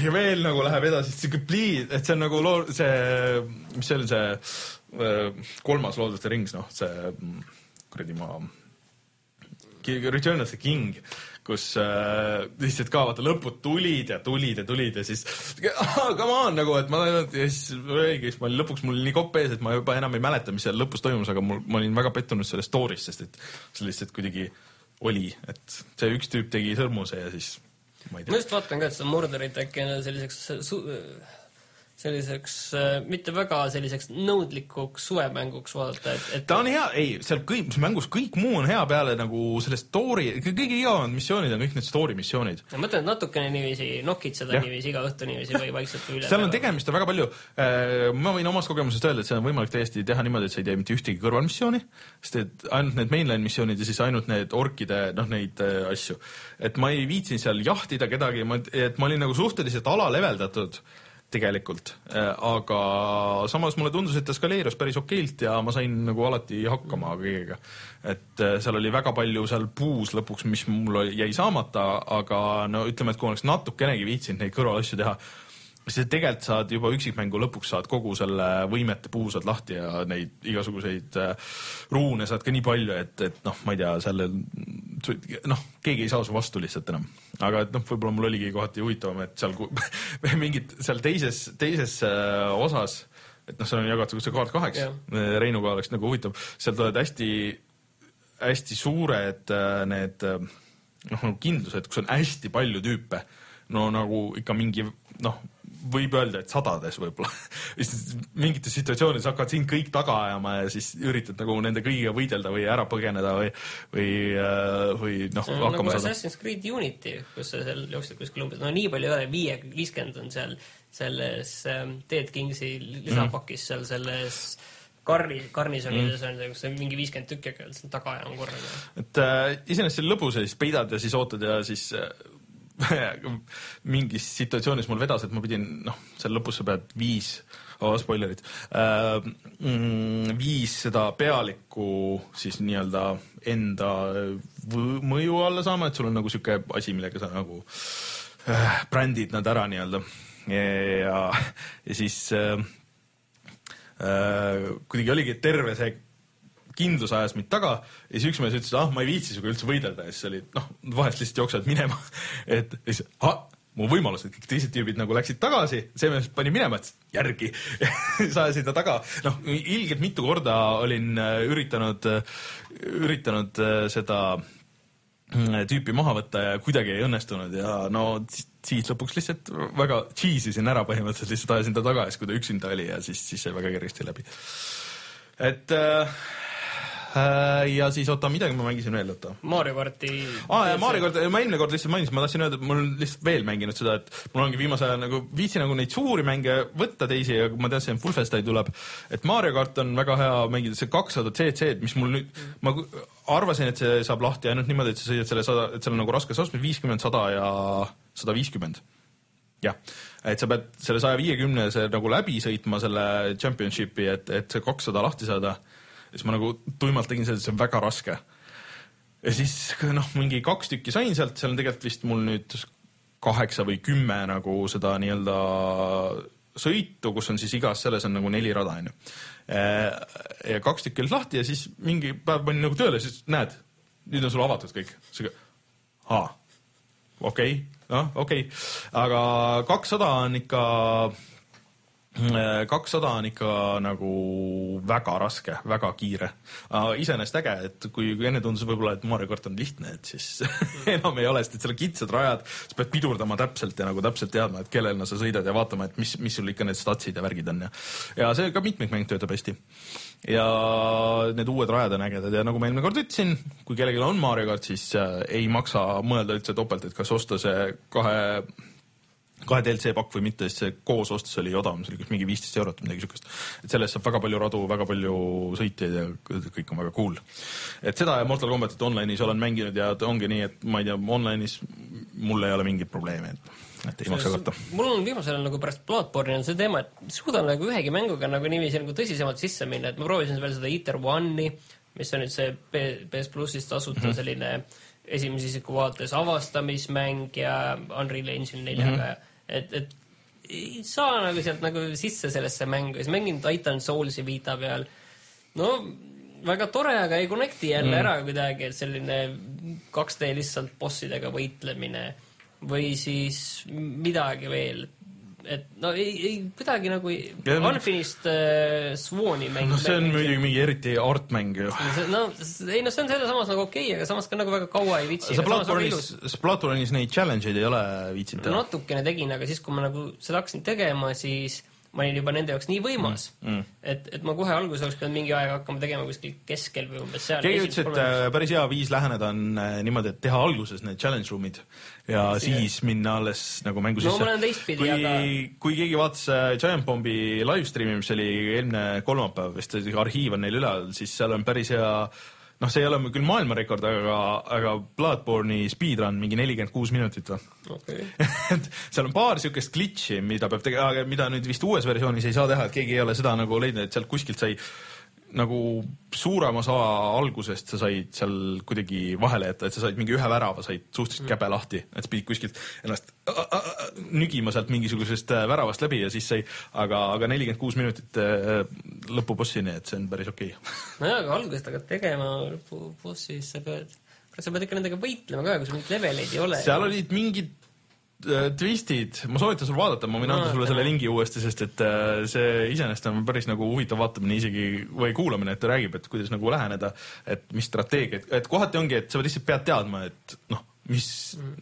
ja veel nagu läheb edasi, siuke plii, et see on nagu loo-, see, mis see oli, see äh, kolmas looduste rings, noh, see mm, kuradi maa, Return of the King, kus äh, lihtsalt ka vaata lõpud tulid ja tulid ja tulid ja siis ah, come on nagu, et ma ja siis õige, siis ma olin lõpuks mul oli nii kopp ees, et ma juba enam ei mäleta, mis seal lõpus toimus, aga mul, ma olin väga pettunud selles story's, sest et see lihtsalt kuidagi oli, et see üks tüüp tegi sõrmuse ja siis ma just vaatan ka, et seda Murderit äkki selliseks su- selliseks äh, mitte väga selliseks nõudlikuks suvemänguks vaadata, et, et ta on hea, ei, seal kõik, mängus kõik muu on hea peale nagu selle story, kõige igavamad missioonid on kõik need story missioonid. ma mõtlen, et natukene niiviisi nokid seda Jah. niiviisi iga õhtu niiviisi või vaikselt üle. seal on tegemist on väga palju, ma võin omast kogemusest öelda, et seal on võimalik täiesti teha niimoodi, et sa ei tee mitte ühtegi kõrvalmissiooni, sest et ainult need mainline missioonid ja siis ainult need orkide, noh neid äh, asju. et ma ei viitsinud seal jahtida kedagi, ma, et ma olin nagu suhteliselt alaleveldatud tegelikult, aga samas mulle tundus, et ta skaleerus päris okeilt ja ma sain nagu alati hakkama kõigega. et äh, seal oli väga palju seal puus lõpuks, mis mul jäi saamata, aga no ütleme, et kui oleks natukenegi viitsinud neid kõrvalasju teha, siis tegelikult saad juba üksikmängu lõpuks saad kogu selle võimete puu saad lahti ja neid igasuguseid äh, ruune saad ka nii palju, et, et noh, ma ei tea, selle noh, keegi ei saa su vastu lihtsalt enam. aga et noh, võib-olla mul oligi kohati huvitavam, et seal (laughs) mingid seal teises, teises äh, osas, et noh, seal on jagatud see kaart kaheks Jah., Reinuga oleks nagu huvitav, seal tulevad hästi, hästi suured äh, need äh, noh, nagu kindlused, kus on hästi palju tüüpe. no nagu ikka mingi noh, võib öelda, et sadades võib-olla. (laughs) mingites situatsioonides hakkavad sind kõik taga ajama ja siis üritad nagu nende kõigiga võidelda või ära põgeneda või, või, või noh, on nagu hakkama saada. Assassin's Creed Unity, kus sa seal jooksed kuskil umbes, no nii palju ei ole, viie, viiskümmend on seal selles ähm, Dead Kingsi lisapakis seal selles karni, garnisonides on see, kus on mingi viiskümmend tükki veel taga ajama korraga. et äh, iseenesest see on lõbus ja siis peidad ja siis ootad ja siis äh, (laughs) mingis situatsioonis mul vedas, et ma pidin, noh, seal lõpus sa pead viis oh,, spoilerid äh,, mm, viis seda pealikku siis nii-öelda enda mõju alla saama, et sul on nagu sihuke asi, millega sa nagu äh, brändid nad ära nii-öelda. Ja, ja, ja siis äh, äh, kuidagi oligi terve see kindlus ajas mind taga ja siis üks mees ütles, ah, ma ei viitsi sinuga üldse võidelda. Ja siis oli noh, vahest lihtsalt jooksevad minema, (laughs) et ja siis ah, mu võimalused, kõik teised tüübid nagu läksid tagasi, see mees pani minema, et järgi. (laughs) Siis ajasin ta taga, noh ilgelt mitu korda olin äh, üritanud, üritanud äh, seda tüüpi maha võtta ja kuidagi ei õnnestunud. Ja no siis, lõpuks lihtsalt väga cheese isin ära põhimõtteliselt, lihtsalt ajasin ta taga ja siis, kui ta üksinda oli ja siis, siis sai väga kergesti läbi. et äh, Äh, ja siis oota, midagi ma mängisin veel, oota. Mario karti. aa ah, ja Mario kart, ma eelmine kord lihtsalt mainisin, ma tahtsin öelda, et ma olen lihtsalt veel mänginud seda, et mul ongi viimasel ajal nagu viitsi nagu neid suuri mänge võtta teisi ja ma teadsin, et Full Festai tuleb. et Mario kart on väga hea mängida, see kakssada CC-d, mis mul nüüd, ma arvasin, et see saab lahti ainult niimoodi, et sa sõidad selle sada, et seal on nagu raskes astmes viiskümmend, sada ja sada viiskümmend. jah, et sa pead selle saja viiekümnese nagu läbi sõitma selle championship'i, et, et see kakssada lahti saada siis ma nagu tuimalt tegin seda, see on väga raske. ja siis noh, mingi kaks tükki sain sealt, seal on tegelikult vist mul nüüd kaheksa või kümme nagu seda nii-öelda sõitu, kus on siis igas selles on nagu neli rada onju. ja kaks tükki olid lahti ja siis mingi päev panin nagu tööle, siis näed, nüüd on sul avatud kõik. aa, okei okay,, noh okei okay., aga kakssada on ikka kakssada on ikka nagu väga raske, väga kiire. iseenesest äge, et kui, kui enne tundus võib-olla, et Mario kart on lihtne, et siis (laughs) enam ei ole, sest et seal on kitsad rajad, sa pead pidurdama täpselt ja nagu täpselt teadma, et kellena sa sõidad ja vaatama, et mis, mis sul ikka need statsid ja värgid on ja ja see ka mitmikmäng töötab hästi. ja need uued rajad on ägedad ja nagu ma eelmine kord ütlesin, kui kellelgi on Mario kart, siis äh, ei maksa mõelda üldse topelt, et kas osta see kahe kahe DLC pakk või mitte, sest see koos ostes oli odavam, see oli kas mingi viisteist eurot või midagi siukest. et sellest saab väga palju radu, väga palju sõitjaid ja kõik on väga cool. et seda ja Mortal Combatit online'is olen mänginud ja ongi nii, et ma ei tea, online'is mul ei ole mingit probleemi, et, et ei maksa karta. mul on viimasel ajal nagu pärast Bloodborne'i on see teema, et suudan nagu ühegi mänguga nagu niiviisi nagu tõsisemalt sisse minna, et ma proovisin veel seda Eater One'i, mis on nüüd see PS plussist tasuta mm -hmm. selline esimese isiku vaates avastamismäng ja Unreal Engine neljaga. Mm -hmm et, et ei saa nagu sealt nagu sisse sellesse mängu, siis mängin Titan Soulsi Vita peal. no väga tore, aga ei connect'i jälle mm. ära kuidagi, et selline 2D lihtsalt bossidega võitlemine. Või siis midagi veel, et no ei, ei kuidagi nagu ja, Unfinished äh, Swani mäng. no see on muidugi mingi eriti artmäng ju. no ei no see on selles samas nagu okei okay,, aga samas ka nagu väga kaua ei viitsi. sa Bloodborne'is, Bloodborne'is neid challenge'id ei ole viitsinud teha? natukene tegin, aga siis, kui ma nagu seda hakkasin tegema, siis ma olin juba nende jaoks nii võimas mm, mm. et, et ma kohe alguses oleks pidanud mingi aeg hakkama tegema kuskil keskel või umbes seal. keegi ütles, et äh, päris hea viis läheneda on äh, niimoodi, et teha alguses need challenge room'id ja see, siis minna alles nagu mängu sisse. no kui, aga. kui keegi vaatas äh, Giant Bombi live stream'i, mis oli eelmine kolmapäev, vist arhiiv on neil üleval, siis seal on päris hea noh, see ei ole küll maailmarekord, aga, aga Bloodborne'i speedrun mingi nelikümmend kuus minutit või okay. (laughs) et seal on paar siukest glitch'i, mida peab tegema, mida nüüd vist uues versioonis ei saa teha, et keegi ei ole seda nagu leidnud, et sealt kuskilt sai nagu suurem osa algusest sa said seal kuidagi vahele jätta, et sa said mingi ühe värava, said suhteliselt mm. käbe lahti, et pidid kuskilt ennast äh, äh, äh, nügima sealt mingisugusest väravast läbi ja siis sai, aga, aga nelikümmend kuus minutit lõpubossini, et see on päris okei okay. nojah, aga algusest hakkad tegema lõpubossis, sa pead, kas sa pead ikka nendega võitlema ka, kui sul mingeid leveleid ei ole? seal olid mingid Äh, twistid, ma soovitan sul vaadata, ma võin anda sulle selle lingi uuesti, sest et äh, see iseenesest on päris nagu huvitav vaatamine isegi või kuulamine, et ta räägib, et kuidas nagu läheneda, et mis strateegiad, et kohati ongi, et sa lihtsalt pead teadma, et noh, mis,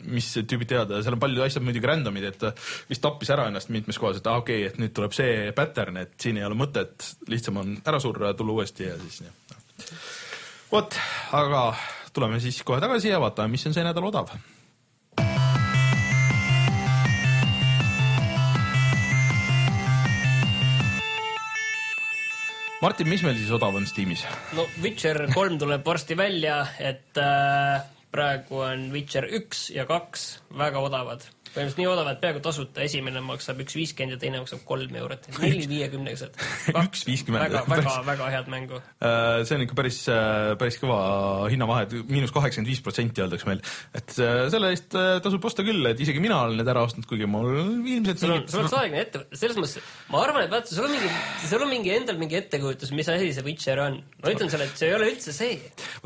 mis tüübid teada, seal on paljud asjad muidugi random'id, et vist tappis ära ennast mitmes kohas, et aa ah, okei okay,, et nüüd tuleb see pattern, et siin ei ole mõtet, lihtsam on ära surra, tulla uuesti ja siis jah. vot, aga tuleme siis kohe tagasi ja vaatame, mis on see nädal odav Martin, mis meil siis odav on Steamis? no Witcher kolm tuleb varsti välja, et äh, praegu on Witcher üks ja kaks väga odavad põhimõtteliselt nii odav, et peaaegu tasuta, esimene maksab üks viiskümmend ja teine maksab kolm eurot, (laughs) neli viiekümnesed. (laughs) üks viiskümmend. väga, väga, väga head mängu. Äh, see on ikka päris, äh, päris kõva hinnavahe, et miinus kaheksakümmend viis protsenti öeldakse meil. et äh, selle eest tasub osta küll, et isegi mina olen need ära ostnud, kuigi mul ilmselt sul on, sul oleks aegne ette, selles mõttes, ma arvan, et vaata, sul on mingi, sul on mingi endal mingi ettekujutus, mis asi see Witcher on. ma ütlen sulle, et see ei ole üldse see.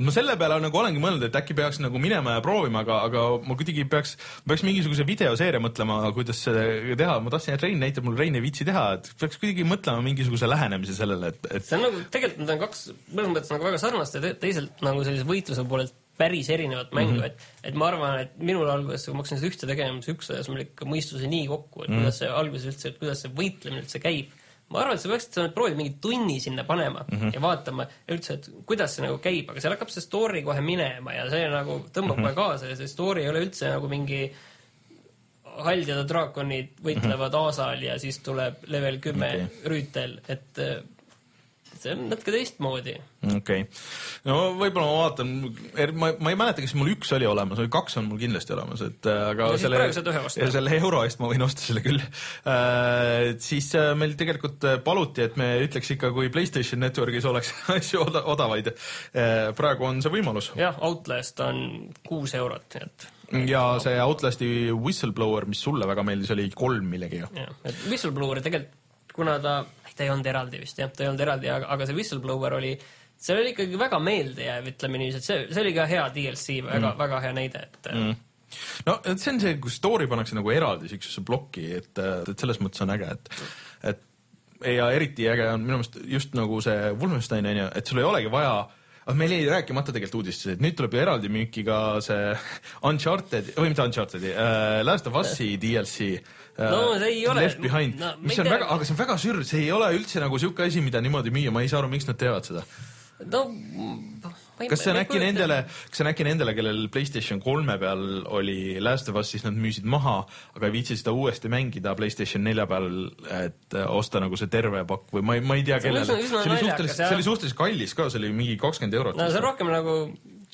ma selle peale nagu olengi mõelnud, et äkki peaks nagu minema ja proovima, aga, aga ma kuidagi peaks, peaks mingisuguse video seeria mõtlema, kuidas seda teha, ma tahtsin, et Rein näitab mulle, Rein ei viitsi teha, et peaks kuidagi mõtlema mingisuguse lähenemise sellele, et, et. see on nagu, tegelikult need on kaks, mõnes mõttes nagu väga sarnast ja teiselt nagu sellise võitluse poolelt päris erinevat mängu mm, -hmm. et, et ma arvan, et minul alguses, kui ma hakkasin seda ühte tegema, siis üks ajas mul ikka mõistuse nii kokku, et mm -hmm. kuidas see alguses üldse, kuidas see võitlemine üldse käib ma arvan, et sa peaksid sa proovida mingi tunni sinna panema mm -hmm. ja vaatama üldse, et kuidas see nagu käib, aga seal hakkab see story kohe minema ja see nagu tõmbab kohe mm -hmm. kaasa ja see story ei ole üldse nagu mingi haljad draakonid võitlevad mm -hmm. Aasal ja siis tuleb level kümme okay. rüütel, et see on natuke teistmoodi. okei okay., no võib-olla ma vaatan, ma, ma ei mäleta, kas mul üks oli olemas või kaks on mul kindlasti olemas, et äh, aga No selle selle euro eest ma võin osta selle küll äh,. siis äh, meil tegelikult äh, paluti, et me ütleks ikka, kui Playstation Networkis oleks (laughs) asju oda, odavaid äh,. praegu on see võimalus jah, Outlast on kuus eurot, nii et ja see Outlasti Whistleblower, mis sulle väga meeldis, oli kolm millegiga. jah, et Whistleblower tegelikult, kuna ta, ta ei olnud eraldi vist jah, ta ei olnud eraldi, aga, aga see Whistleblower oli, see oli ikkagi väga meeldejääv, ütleme niiviisi, et see, see oli ka hea DLC, väga mm., väga hea näide, et mm. no see on see, kus story pannakse nagu eraldi siuksesse plokki, et, et selles mõttes on äge, et, et ja eriti äge on minu meelest just nagu see Wolfenstein on ju, et sul ei olegi vaja aga meil jäi rääkimata tegelikult uudistes, et nüüd tuleb ju eraldi müüki ka see Uncharted või mitte Uncharted'i äh,, Last of Us'i DLC äh,. No see ei ole- Left Behind no, mis ei on tea- väga, aga see on väga sür, see ei ole üldse nagu siuke asi, mida niimoodi müüa, ma ei saa aru, miks nad teevad seda. no kas see on äkki nendele, kas see on äkki nendele, kellel Playstation kolme peal oli Last of Us, siis nad müüsid maha, aga ei viitsi seda uuesti mängida Playstation nelja peal, et äh, osta nagu see terve pakk või ma ei, ma ei tea, kellele. see oli suhteliselt, see oli suhteliselt kallis ka, see oli mingi kakskümmend eurot. no see on rohkem nagu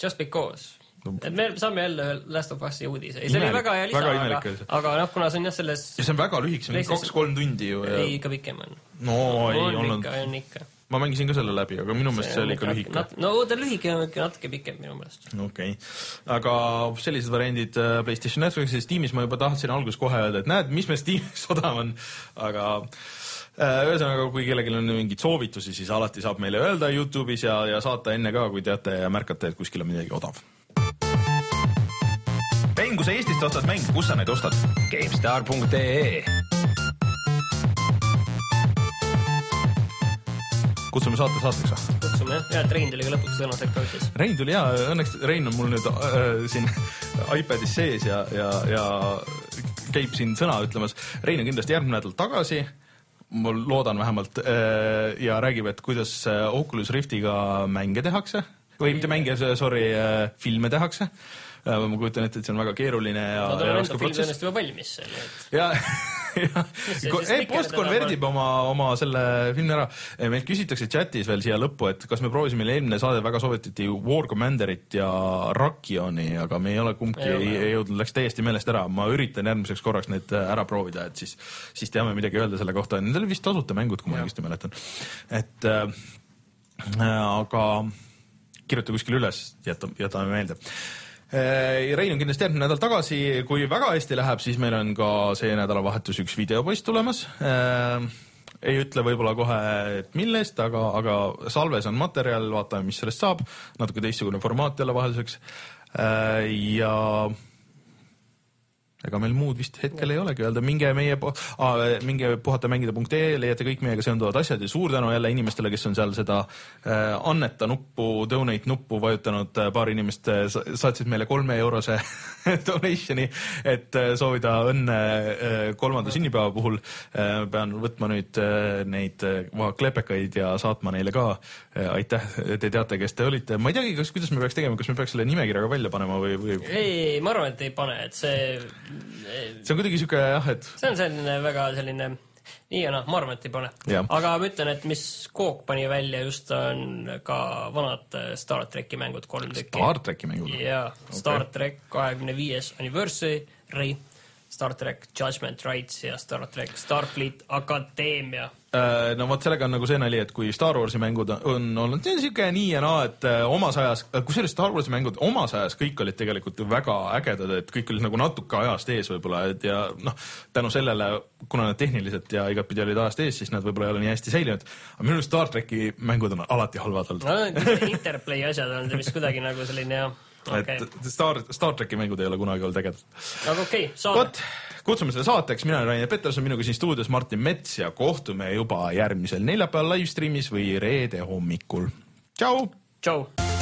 just because. Me saame jälle Last of Us'i uudise, see oli Imelik, väga hea lisa, aga oli see., aga noh, kuna see on jah selles, ja see on väga lühike, see on mingi kaks-kolm tundi ju ja ei ikka pikem on. no ei on olnud on ikka. ma mängisin ka selle läbi, aga minu meelest see oli ikka lühike. no ta lühike on ikka natuke pikem minu meelest. okei okay., aga sellised variandid äh, PlayStation Networkis, Steamis ma juba tahtsin alguses kohe öelda, et näed, mis meil Steamis (laughs) odav on, aga äh, ühesõnaga, kui kellelgi on mingeid soovitusi, siis alati saab meile öelda Youtube'is ja, ja saata enne ka, kui teate ja märkate, et kuskil on midagi odav. Rein, kui sa Eestist ostad mänge, kus sa neid ostad? GameStar.ee kutsume saate saateks või? kutsume jah, hea, et Rein tuli ka lõpuks sõnasekka ütles. Rein tuli ja õnneks Rein on mul nüüd äh, siin (laughs) iPadis sees ja, ja, ja käib siin sõna ütlemas. Rein on kindlasti järgmine nädal tagasi, ma loodan vähemalt äh, ja räägib, et kuidas äh, Oculus Riftiga mänge tehakse või mitte mänge, sorry, filme tehakse. ma kujutan ette, et see on väga keeruline ja, no ja on raske protsess juba valmis seal, ja, (laughs) ja ei, Snickeri postkonverdib oma, oma selle filmi ära. meilt küsitakse chatis veel siia lõppu, et kas me proovisime eelmine saade väga soovitati War Commanderit ja Rakioni, aga me ei ole kumbki Ei ei, ei jõudnud, läks täiesti meelest ära. ma üritan järgmiseks korraks need äh, ära proovida, et siis, siis teame midagi öelda selle kohta. Need olid vist tasuta mängud, kui ma õigesti mäletan. et äh, aga kirjuta kuskile üles, jäta, jätame meelde Rein on kindlasti järgmine nädal tagasi, kui väga hästi läheb, siis meil on ka see nädalavahetus üks videopost tulemas. ei ütle võib-olla kohe, et millest, aga, aga salves on materjal, vaatame, mis sellest saab. natuke teistsugune formaat jälle vahelduseks. ja ega meil muud vist hetkel ei olegi. Öelda, minge meie po- minge puhatamängida.ee, leiate kõik meiega seonduvad asjad ja suur tänu jälle inimestele, kes on seal seda äh, anneta nuppu, donate nuppu vajutanud, paar inimest äh, sa- saatsid meile kolme eurose (laughs) donation'i, et äh, soovida õnne äh, kolmanda sünnipäeva puhul äh,. pean võtma nüüd neid äh, klepekaid ja saatma neile ka äh,. aitäh, te teate, kes te olite, ma ei teagi, kas, kuidas me peaks tegema, kas me peaks selle nimekirja ka välja panema või, või ei, ma arvan, et ei pane, et see, see on kuidagi sihuke jah, et see on selline väga selline nii ja naa, ma arvan, et ei pane. Aga ma ütlen, et mis Cook pani välja just on ka vanad äh, Star tracki mängud, kolm tükki. Star tracki mängud. jaa, Star track kahekümne viies anniversary, Star track Judgment Rights ja Star track Starfleet Akadeemia. Äh, no vot sellega on nagu see nali, et kui Star Warsi mängud on- olnud see on siuke nii ja naa, et äh, omas ajas, kusjuures Star Warsi mängud omas ajas kõik olid tegelikult ju väga ägedad, et kõik olid nagu natuke ajast ees võib-olla, et ja noh, tänu sellele, kuna nad tehniliselt ja igatpidi olid ajast ees, siis nad võib-olla ei ole nii hästi säilinud. aga minu arust Star tracki mängud on alati halvad olnud. no Interplay asjad on vist kuidagi nagu selline jah, okay.. et Star, Star tracki mängud ei ole kunagi olnud ägedad. aga okei okay,, saade. Kutsume selle saateks, mina olen Rainer Peterson, minuga siin stuudios Martin Mets ja kohtume juba järgmisel neljapäeval live stream'is või reede hommikul. tšau. tšau.